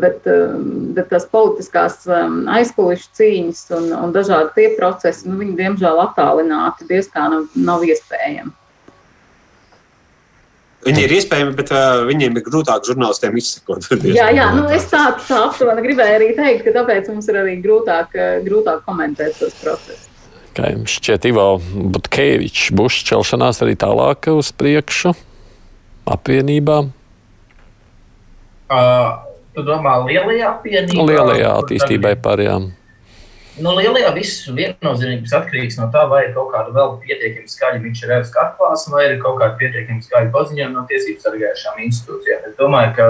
bet, uh, bet tās politiskās um, aizkulisku cīņas un, un dažādi tie procesi, nu, viņi diemžēl attālināti diezgan nav, nav iespējami. Viņi ir iespējami, bet uh, viņiem ir grūtāk žurnālistiem izsekot. Jā, jā nu, es tā, tā aptuveni gribēju arī teikt, ka tāpēc mums ir arī grūtāk, uh, grūtāk komentēt tos procesus. Kā jums šķiet, Ivo Butkevičs būs šķelšanās arī tālāk uz priekšu apvienībā? Uh, tu domā, lielajā apvienībā? Lielajā attīstībai pārējām. Nu, lielajā viss viennozīmīgi atkarīgs no tā, vai ir kaut kāda vēl pietiekami skaļa redzams atklāsme, vai ir kaut kāda pietiekami skaļa paziņojuma no tiesību sargājušām institūcijām. Es domāju, ka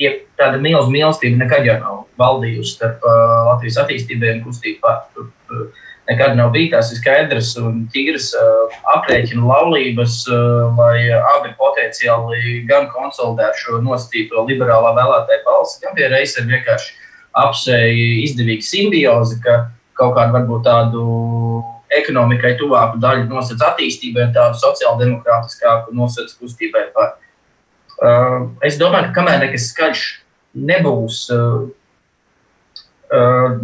tie, tāda milzīga mīlestība nekad jau nav valdījusi starp uh, Latvijas attīstībai un kustību pār. Tur, tur nekad nav bijis tās skaidras un tīras uh, aprēķinu laulības, uh, lai abi potenciāli gan konsolidētu šo nosacīto liberālā vēlētāju balsi, gan reizes ir vienkārši apsēja izdevīga simbioze, ka kaut kādu varbūt tādu ekonomikai tuvāku daļu nosacīja attīstībai, tādu sociāldemokrātiskāku nosacīja kustībai. Par. Uh, es domāju, ka kamēr nekas skaļš nebūs, uh,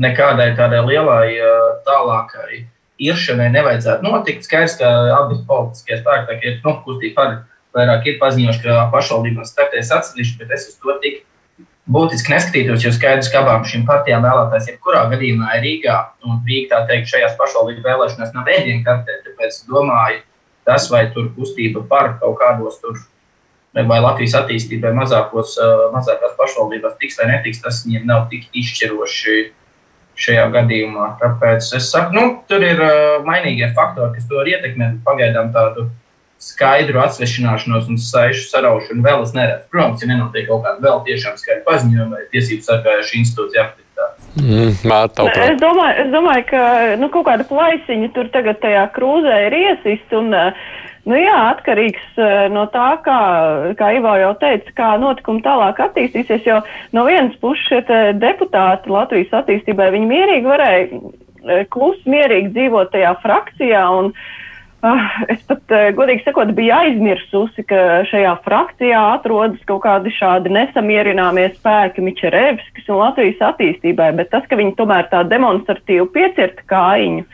nekādai tādai lielai, uh, tālākai iešanai nevajadzētu notikt. Skaidrs, ka abi politiskie spēki, ir nu, kustība par vairāk ir paziņojuši, ka pašvaldībās startēs atsevišķi, bet es uz to tik būtiski neskatītos, jo skaidrs, ka abām šīm partijām vēlētājs jebkurā gadījumā ir Rīgā. Un Rīga, tā teikt, šajās pašvaldību vēlēšanās nav ēdienu kartē, tāpēc domāju, tas vai tur kustība par kaut kādos tur vai Latvijas attīstībai mazākos, mazākās pašvaldībās tiks vai netiks, tas viņiem nav tik izšķiroši šajā gadījumā. Tāpēc es saku, nu, tur ir mainīgie faktori, kas to var ietekmēt. Pagaidām tādu skaidru atsvešināšanos un saišu saraušanu vēl es neredzu. Protams, ja nenotiek kaut kāda vēl tiešām skaidra paziņojuma vai tiesību sargājuša institūcija aktivitāte. Mm, Mārta, Es domāju, es domāju, ka nu, kaut kāda plaisiņa tur tagad tajā krūzē ir iesist. Un, nu, jā, atkarīgs no tā, kā, kā Ivo jau teica, kā notikumi tālāk attīstīsies. Jo no vienas puses šie deputāti Latvijas attīstībai, viņi mierīgi varēja klusi, mierīgi dzīvot tajā frakcijā. Un, Ah, es pat, eh, godīgi sakot, biju aizmirsusi, ka šajā frakcijā atrodas kaut kādi šādi nesamierināmie spēki Mičerevskis un Latvijas attīstībai, bet tas, ka viņi tomēr tā demonstratīvi piecirta kājiņu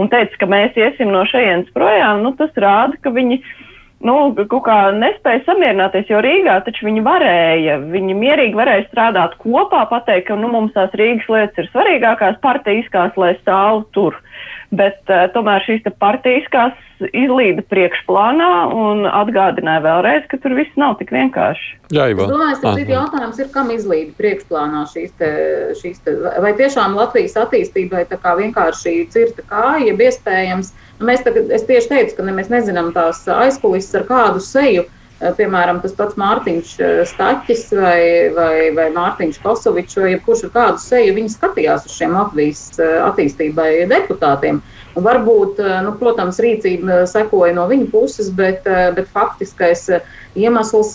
un teica, ka mēs iesim no šejienes projām, nu, tas rāda, ka viņi nu, kaut kā nespēja samierināties, jo Rīgā taču viņi varēja, viņi mierīgi varēja strādāt kopā, pateikt, ka nu, mums tās Rīgas lietas ir svarīgākās partijiskās, lai stāv tur. Bet uh, tomēr šīs partijiskās izlīda priekšplānā un atgādināja vēlreiz, ka tur viss nav tik vienkārši. Jā, Ivo. Es domāju, ka tas jautājums ir, kam izlīda priekšplānā šīs, te, šīs te, vai tiešām Latvijas attīstībai tā kā vienkārši cirta kāja, ja iespējams. Nu, mēs tagad, es tieši teicu, ka ne, mēs nezinām tās aizkulisses ar kādu seju. Piemēram, tas pats Mārtiņš Staķis vai, vai, vai Mārtiņš Kosovičs vai kurš ar kādu seju viņi skatījās uz šiem Latvijas attīstībai deputātiem. Un varbūt, nu, protams, rīcība sekoja no viņa puses, bet, bet faktiskais iemesls,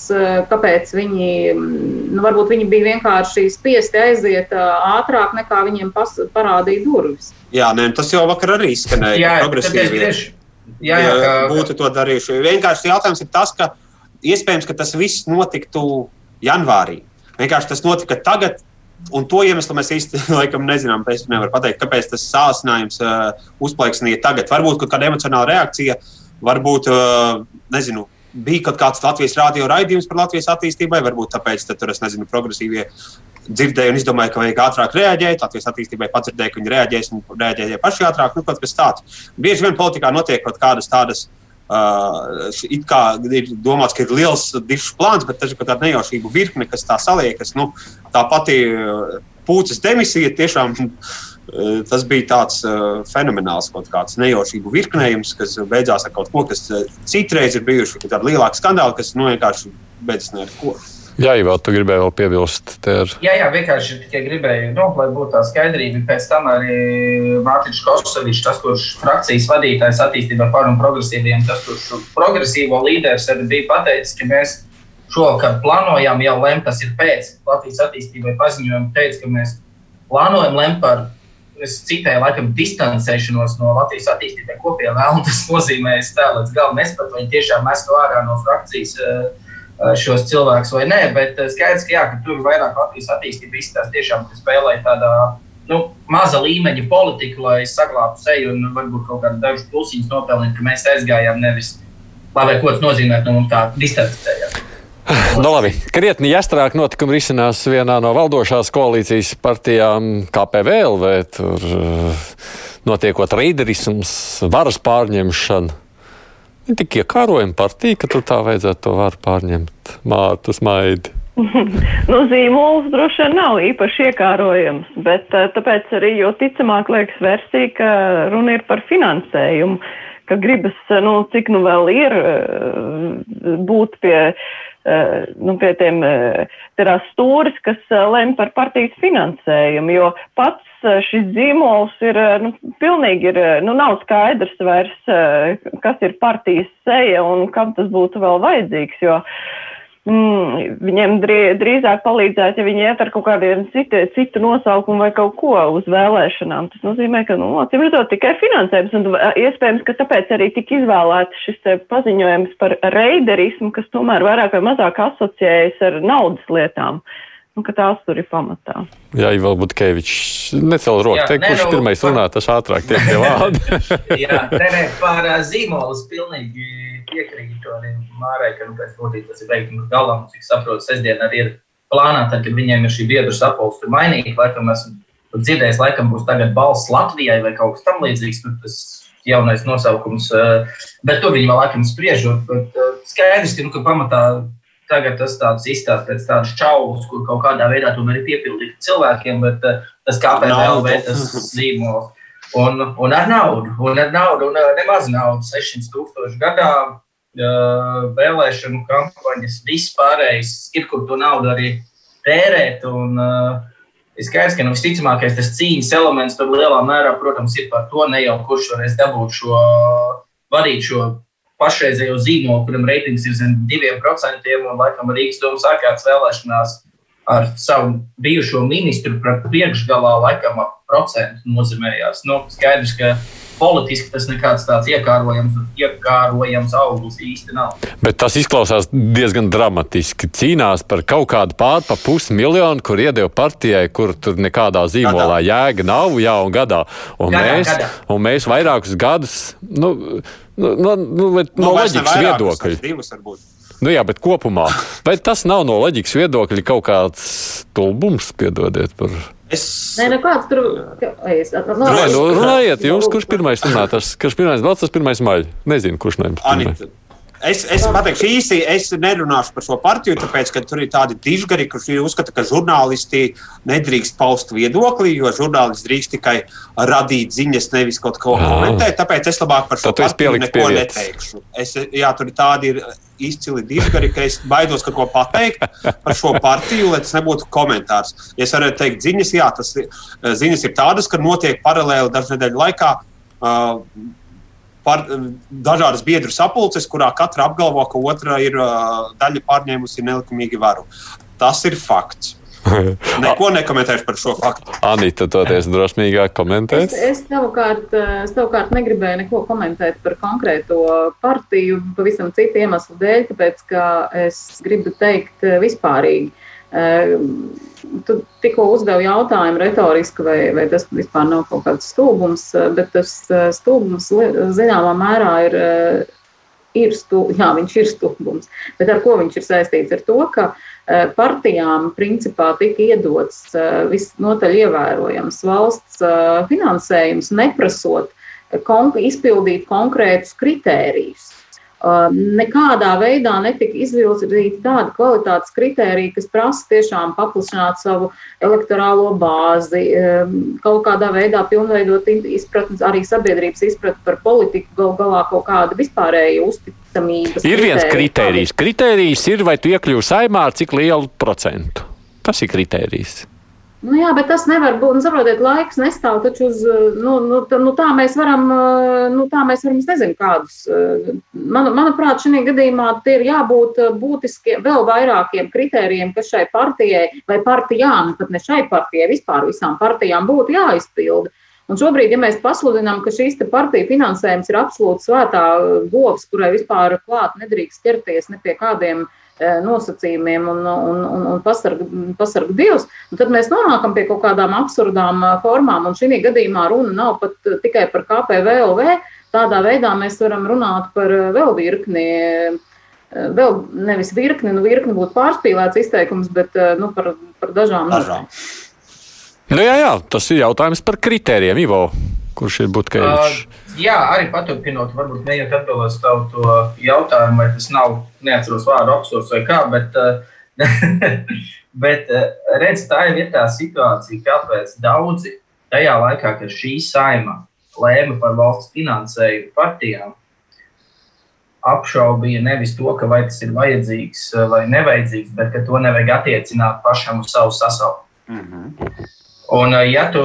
kāpēc viņi, nu, varbūt viņi bija vienkārši spiesti aiziet ātrāk nekā viņiem pas, parādīja durvis. Jā, nē, tas jau vakar arī izskanēja. Jā, progresīvi jā, jā, kā... būtu to darījuši. Vienkārši jautājums ir tas, ka iespējams, ka tas viss notiktu janvārī. Vienkārši tas notika tagad, Un to iemeslu mēs laikam nezinām. Es nevaru pateikt, kāpēc tas sācinājums uh, uzplaiksnīja tagad. Varbūt kaut kāda emocionāla reakcija, varbūt, uh, nezinu, bija kaut kāds Latvijas rādio raidījums par Latvijas attīstībai, varbūt tāpēc tur, es nezinu, progresīvie dzirdēju un izdomāju, ka vajag ātrāk reaģēt. Latvijas attīstībai padzirdēju, ka viņi reaģēs un reaģēja paši ātrāk. Nu, kaut kas tāds. Bieži vien politikā notiek kaut kādas tādas. Uh, it kā ir domāts, ka ir liels dišs plāns, bet tas ir tāda nejaušība virkne, kas tā saliekas. Nu, tā pati pūces demisija tiešām uh, tas bija tāds uh, fenomenāls kaut kāds nejaušību virknējums, kas beidzās ar kaut ko, kas citreiz ir bijuši tādi lielāki skandāli, kas nu, vienkārši beidzas ne ar ko. Jā, Ivo, tu gribēji vēl piebilst. Ter... Jā, jā, vienkārši tikai gribēju, nu, lai būtu tā skaidrība. Pēc tam arī Mārtiņš Kosovičs, tas, kurš frakcijas vadītājs attīstībā par un progresīviem, tas, kurš progresīvo līderis arī bija pateicis, ka mēs šovakar plānojam jau lemt, tas ir pēc Latvijas attīstībai paziņojuma, teica, ka mēs plānojam lemt par, es citēju, laikam, distancēšanos no Latvijas attīstībai kopējā vēl, un tas nozīmē, es tā līdz galam nespētu, viņi tiešām mestu ārā no frakcijas. Uh, šos cilvēkus vai nē, bet skaidrs, ka, jā, ka tur vairāk Latvijas attīstība izskatās tiešām, ka spēlē tādā nu, maza līmeņa politiku, lai saglabātu seju un varbūt kaut kādu dažu plusiņus nopelnītu, ka mēs aizgājām nevis, lai ko tas nozīmē, no mums tā distancējās. Nu, labi. Krietni jāstrāk notikumi risinās vienā no valdošās koalīcijas partijām KPVL, vai tur notiekot reiderisms, varas pārņemšana. Viņa tik iekārojama partija, ka tur tā vajadzētu to varu pārņemt. Mārtus maidi. nu, zīmols droši vien nav īpaši iekārojams, bet eh, tāpēc arī jo ticamāk liekas versija, ka runa ir par finansējumu, ka gribas, eh, nu, cik nu vēl ir eh, būt pie, nu, pie tiem terās stūris, kas lem par partijas finansējumu, jo pats Eh, šis zīmols ir, eh, nu, pilnīgi ir, eh, nu, nav skaidrs vairs, kas ir partijas seja un kam tas būtu vēl vajadzīgs, jo mm, viņiem drīzāk palīdzētu, ja viņi iet ar kaut kādiem citu, citu nosaukumu vai kaut ko uz vēlēšanām. Tas nozīmē, ka, nu, acīm redzot, tikai finansējums, un iespējams, ka tāpēc arī tika izvēlēts šis paziņojums par reiderismu, kas tomēr vairāk vai mazāk asociējas ar naudas lietām. Uh, un ka tās tur ir pamatā. Jā, jau varbūt Kevičs necēl roku. Te, kurš nu, pirmais runā, tas ātrāk tiek pie vārda. jā, nē, nē, par zīmolus pilnīgi piekrītu arī Mārai, ka nu, pēc būtības tas ir veikums galam, cik saprotu, sestdien arī ir plānā, tad, kad viņiem ir šī biedru sapulce mainīgi, laikam esmu dzirdējis, laikam būs tagad balss Latvijai vai kaut kas tam līdzīgs, tur tas jaunais nosaukums, bet tur viņi vēl laikam spriežot, bet skaidrs, ka, nu, ka pamatā Tagad tas tāds izstāsta pēc tādas čaulas, kur kaut kādā veidā tomēr ir piepildīti cilvēkiem, bet uh, tas kāpēc LV tas zīmols. Un, un ar naudu, un ar naudu, un uh, nemaz naudu, 600 tūkstoši gadā uh, vēlēšanu kampaņas, vispārējais, ir kur to naudu arī tērēt. Un, ir skaidrs, ka nu, visticamākais tas cīņas elements tur lielā mērā, protams, ir par to ne jau kurš varēs dabūt šo, vadīt šo pašreizējo zīmolu, kuram reitings ir zem diviem procentiem, un laikam Rīgas doma sākās vēlēšanās ar savu bijušo ministru priekšgalā, laikam ap procentu nozīmējās. Nu, skaidrs, ka politiski tas nekāds tāds iekārojams, iekārojams auglis īsti nav. Bet tas izklausās diezgan dramatiski. Cīnās par kaut kādu pār pa pusmiljonu, kur iedeva partijai, kur tur nekādā zīmolā jēga nav, jā, un gadā. Un, Gadā, mēs, gadā. un mēs vairākus gadus, nu, nu, nu, nu, bet no ne loģikas viedokļa. Divas varbūt. Nu, jā, bet kopumā. Vai tas nav no loģikas viedokļa kaut kāds stulbums, piedodiet par. Es, Nē, nekāds tur. ka- Es, no, Nē, nu, runājiet, jūs, Lūdzu. kurš pirmais runā, tas, kurš pirmais balts, tas pirmais maļ. Nezinu, kurš no jums. pirmais. Es, es pateikšu īsi, es nerunāšu par šo partiju, tāpēc, ka tur ir tādi dižgari, kurš uzskata, ka žurnālisti nedrīkst paust viedokli, jo žurnālisti drīkst tikai radīt ziņas, nevis kaut ko komentēt. Tāpēc es labāk par šo Tad partiju neko pie vietas. neteikšu. Es, jā, tur ir tādi ir izcili dižgari, ka es baidos kaut ko pateikt par šo partiju, lai tas nebūtu komentārs. Ja es varētu teikt ziņas, jā, tas ir, ziņas ir tādas, ka notiek paralēli dažu nedēļu laikā. Uh, par, dažādas biedru sapulces, kurā katra apgalvo, ka otra ir daļa pārņēmusi nelikumīgi varu. Tas ir fakts. Neko nekomentēšu par šo faktu. Anita, toties drosmīgāk komentēt. Es, es, savukārt, savukārt negribēju neko komentēt par konkrēto partiju, pavisam citu iemeslu dēļ, tāpēc ka es gribu teikt vispārīgi. Eh, Tu tikko uzdevi jautājumu retoriski, vai, vai tas vispār nav kaut kāds stulbums, eh, bet tas eh, stulbums li- zināmā mērā ir, eh, ir, stu, jā, ir stulbums. Bet ar ko viņš ir saistīts? Ar to, ka partijām principā tika iedots visnotaļ ievērojams valsts finansējums, neprasot konk izpildīt konkrētus kritērijus. Nekādā veidā netika izvirzīti tādi kvalitātes kritēriji, kas prasa tiešām paplašināt savu elektorālo bāzi, kaut kādā veidā pilnveidot izpratni, arī sabiedrības izpratni par politiku, gal galā kaut kāda vispārēja uzticamības. Ir viens kritērija. kritērijs. Kritērijs ir, vai tu iekļūsi saimā ar cik lielu procentu. Tas ir kritērijs. Nu, jā, bet tas nevar būt. Nu, saprotiet, laiks nestāv taču uz. Nu, nu, tā, nu, tā mēs varam, nu, tā mēs varam, es nezinu, kādus. Man, manuprāt, šajā gadījumā tie ir jābūt būtiskiem, vēl vairākiem kritērijiem, kas šai partijai vai partijām, pat ne šai partijai, vispār visām partijām būtu jāizpilda. Un šobrīd, ja mēs pasludinām, ka šīs partiju finansējums ir absolūti svētā govs, kurai vispār klāt nedrīkst ķerties ne pie kādiem eh, nosacījumiem un, un, un, un pasarga, pasarga dievs, un tad mēs nonākam pie kaut kādām absurdām eh, formām. Un šī gadījumā runa nav pat tikai par KPVLV. Tādā veidā mēs varam runāt par eh, vēl virkni. Vēl nevis virkni, nu virkni būtu pārspīlēts izteikums, bet nu, par, par dažām. Dažām. Nu, jā, jā, tas ir jautājums par kritērijiem, Ivo. Kurš ir Butkevičs? Uh, jā, arī paturpinot, varbūt mēģinot atbildēt uz tavu jautājumu, vai tas nav, neatceros vārdu apsurs vai kā, bet, uh, bet uh, redz, tā ir tā situācija, kāpēc daudzi tajā laikā, kad šī saima lēma par valsts finansējumu partijām, apšaubīja nevis to, ka vai tas ir vajadzīgs uh, vai nevajadzīgs, bet ka to nevajag attiecināt pašam uz savu sasaukumu. Mm -hmm. Un, uh, ja tu,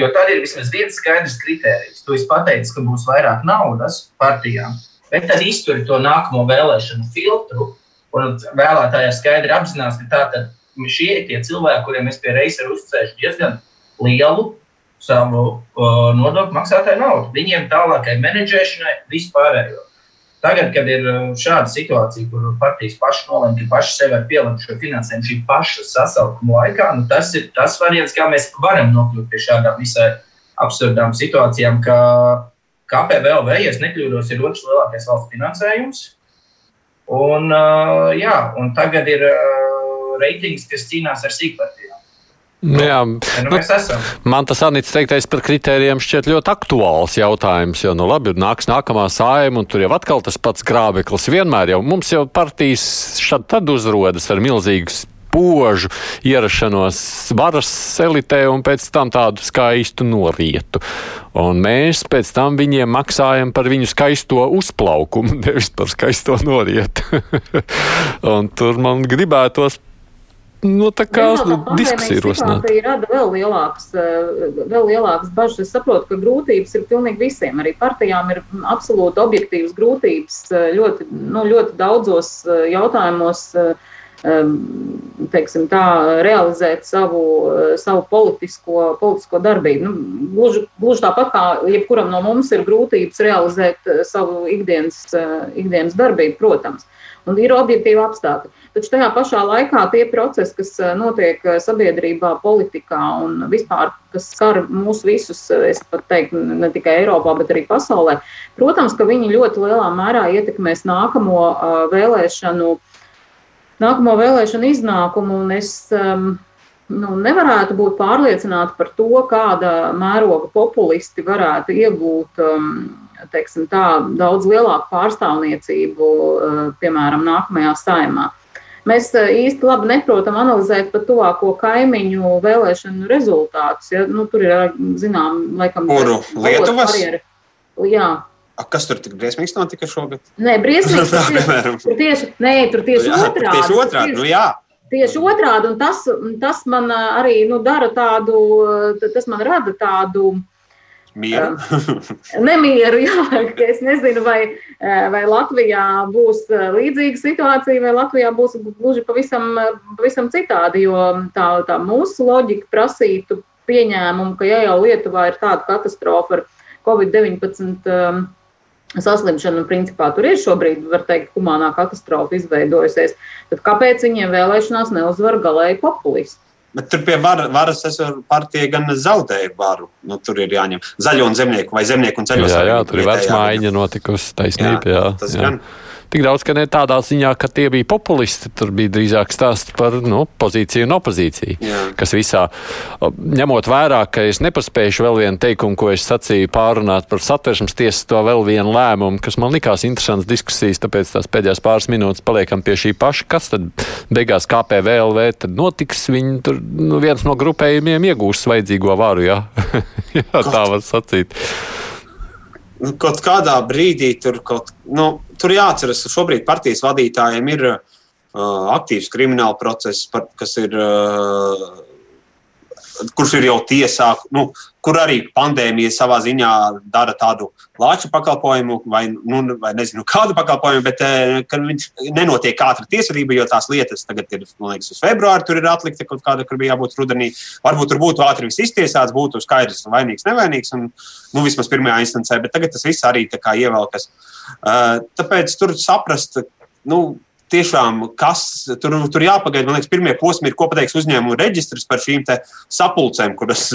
jo tad ir vismaz viens skaidrs kriterijs. Tu esi pateicis, ka būs vairāk naudas partijām, bet tad izturi to nākamo vēlēšanu filtru. Un vēlētāji skaidri apzinās, ka tātad šie ir tie cilvēki, kuriem es pie reizes ir uzticējuši diezgan lielu savu uh, nodokļu maksātāju naudu. Viņiem tālākai menedžēšanai vispārējo. Tagad, kad ir uh, šāda situācija, kur partijas pašas nolēma, ka paši sev var pielikt šo finansējumu šī paša sasaukuma laikā, nu tas ir tas variants, kā mēs varam nokļūt pie šādām visai absurdām situācijām, ka KPVLV, ja nekļūdos, ir otrs lielākais valsts finansējums. Un, uh, jā, un tagad ir uh, reitings, kas cīnās ar sīkpartijām. Nu, jā, nu, nu, man tas Anits teiktais par kritērijiem šķiet ļoti aktuāls jautājums. Jo, nu, labi, nāks nākamā sājuma, un tur jau atkal tas pats grābeklis. Vienmēr jau mums jau partijas šad tad uzrodas ar milzīgu spožu ierašanos varas elitē un pēc tam tādu skaistu norietu. Un mēs pēc tam viņiem maksājam par viņu skaisto uzplaukumu, nevis par skaisto norietu. un tur man gribētos nu, tā kā diskusija rosināt. Rada vēl lielākas, eh, vēl lielākas bažas. Es saprotu, ka grūtības ir pilnīgi visiem. Arī partijām ir absolūti objektīvas grūtības eh, ļoti, nu, ļoti daudzos eh, jautājumos. teiksim, tā, realizēt savu, savu politisko, politisko darbību. Nu, gluži, gluži tāpat kā jebkuram no mums ir grūtības realizēt savu ikdienas, ikdienas darbību, protams. Un ir objektīvi apstākļi. Taču tajā pašā laikā tie procesi, kas notiek sabiedrībā, politikā un vispār, kas skar mūs visus, es pat teiktu, ne tikai Eiropā, bet arī pasaulē, protams, ka viņi ļoti lielā mērā ietekmēs nākamo vēlēšanu nākamo vēlēšanu iznākumu, es um, nu, nevarētu būt pārliecināta par to, kāda mēroga populisti varētu iegūt. Um, teiksim, tā, daudz lielāku pārstāvniecību, uh, piemēram, nākamajā saimā. Mēs uh, īsti labi neprotam analizēt pat tuvāko kaimiņu vēlēšanu rezultātus. Ja? Nu, tur ir, zinām, laikam, Kuru? Lietuvas? Barjeri. Jā, A, kas tur tik briesmīgs notika šogad? Nē, briesmīgs. Tā, piemēram. tur tieši, nē, tur tieši Jā, otrādi. Tieši otrādi. Nu, jā. Tieši otrādi, un tas, tas man ā, arī nu, dara tādu, tas man rada tādu Mieru. nemieru. Jā, ka es nezinu, vai, ā, vai Latvijā būs ā, līdzīga situācija, vai Latvijā būs gluži pavisam, pavisam citādi. Jo tā, tā mūsu loģika prasītu pieņēmumu, ka ja jau Lietuvā ir tāda katastrofa ar Covid-19 ā, saslimšanu, un principā tur ir šobrīd, var teikt, humānā katastrofa izveidojusies. Tad kāpēc viņiem vēlēšanās neuzvar galēji populisti? Bet tur pie var, varas esoša partija gan zaudēja varu. Nu, tur ir jāņem zaļo un zemnieku vai zemnieku un zaļo Jā, jā, tur ir vecmaiņa notikusi taisnība. Jā, tas jā. gan. Tik daudz, ka ne tādā ziņā, ka tie bija populisti. Tur bija drīzāk stāsts par nu, pozīciju un opozīciju. Jā. Kas visā, ņemot vērā, ka es nepaspēju vēl vienu teikumu, ko es sacīju, pārunāt par satversmes tiesas to vēl vienu lēmumu, kas man likās interesants diskusijas, tāpēc tās pēdējās pāris minūtes paliekam pie šī paša. Kas tad beigās KPVLV tad notiks? Viņi tur nu, viens no grupējumiem iegūs vajadzīgo varu, jā, jā tā var sacīt. Kaut kādā brīdī tur, kaut, nu, tur jāatceras, ka šobrīd partijas vadītājiem ir uh, aktīvs krimināla process, par, kas ir. Uh, Kurš ir jau tiesā, nu, kur arī pandēmija savā ziņā dara tādu lāču pakalpojumu, vai, nu, vai nezinu, kādu pakalpojumu, bet eh, viņš nenotiek ātri tiesvedība, jo tās lietas tagad ir, man liekas, uz februāru tur ir atlikta kaut kāda, kur bija jābūt rudenī. Varbūt tur būtu ātri viss iztiesāts, būtu skaidrs, vainīgs, nevainīgs, un nu, vismaz pirmajā instancē, bet tagad tas viss arī ievelkas. Uh, tāpēc tur saprast, nu, tiešām, kas tur, tur jāpagaida. Man liekas, pirmie posmi ir, ko pateiks uzņēmumu reģistrs par šīm sapulcēm, kuras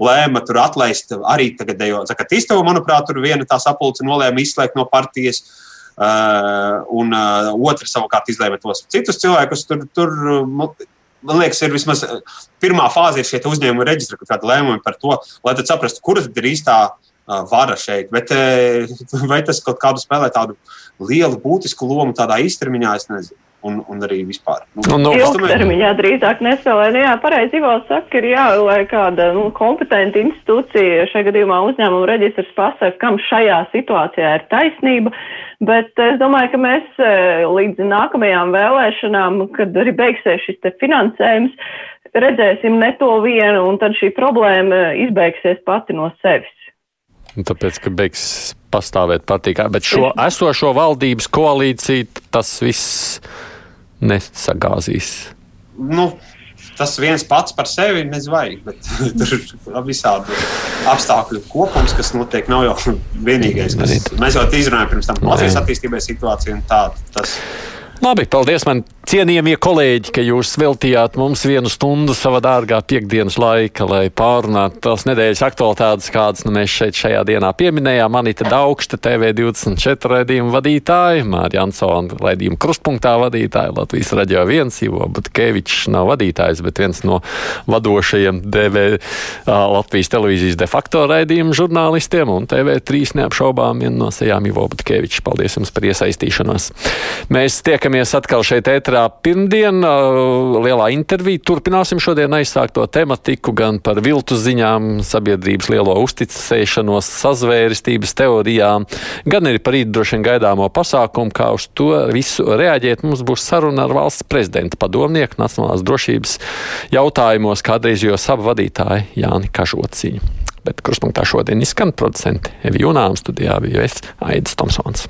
lēma tur atlaist arī tagadējo Zakatistovu. Manuprāt, tur viena tā sapulce nolēma izslēgt no partijas. Uh, un uh, otra savukārt izlēma tos citus cilvēkus. Tur, tur, man liekas, ir vismaz pirmā fāze, ir šie uzņēmuma reģistri, kur kāda lēmuma par to, lai saprastu, kuras ir īstā vara šeit. Bet vai tas kaut kādu spēlē tādu lielu, būtisku lomu tādā īstermiņā, es nezinu. Un, un arī vispār. Nu, nu, Ilgtermiņā drīzāk nespēlē. Nu, jā, pareizi Ivals saka, ir jāvēlē kāda nu, kompetenta institūcija, šajā gadījumā uzņēmuma reģistrs pasaka, kam šajā situācijā ir taisnība. Bet es domāju, ka mēs līdz nākamajām vēlēšanām, kad arī beigsies šis finansējums, redzēsim ne to vienu, un tad šī problēma izbeigsies pati no sevis. Tāpēc, ka beigs pastāvēt patīkā, bet šo esošo valdības koalīciju tas viss nesagāzīs. Nu, tas viens pats par sevi nezvaigs, bet tur ir visādi apstākļu kopums, kas notiek. Nav jau vienīgais, kas mēs jau izrunājām pirms tam Latvijas attīstībai situāciju un tādu. Tas... Labi, paldies man cienījamie kolēģi, ka jūs veltījāt mums vienu stundu savā dārgā piekdienas laika, lai pārunātu tās nedēļas aktualitātes, kādas nu, mēs šeit šajā dienā pieminējām. Anita Daugšta, TV24 raidījuma vadītāja, Mārija Ansona raidījuma krustpunktā vadītāja, Latvijas radio viens, Ivo Butkevičs nav vadītājs, bet viens no vadošajiem DV Latvijas televīzijas de facto raidījuma žurnālistiem un TV3 neapšaubām viena no sejām Ivo Butkevičs. Paldies jums par iesaistīšanos. Mēs tiekamies atkal šeit ētrā pirmdien. Lielā intervija. Turpināsim šodien aizsākto tematiku gan par viltu ziņām, sabiedrības lielo uzticēšanos, sazvērestības teorijām, gan arī par rīt droši vien gaidāmo pasākumu, kā uz to visu reaģēt. Mums būs saruna ar valsts prezidenta padomnieku nacionālās drošības jautājumos, kādreiz jau savu vadītāju Jāni Kažociņu. Bet kruspunktā šodien izskan producenti Evi Junām studijā bija es Aidis Tomsons.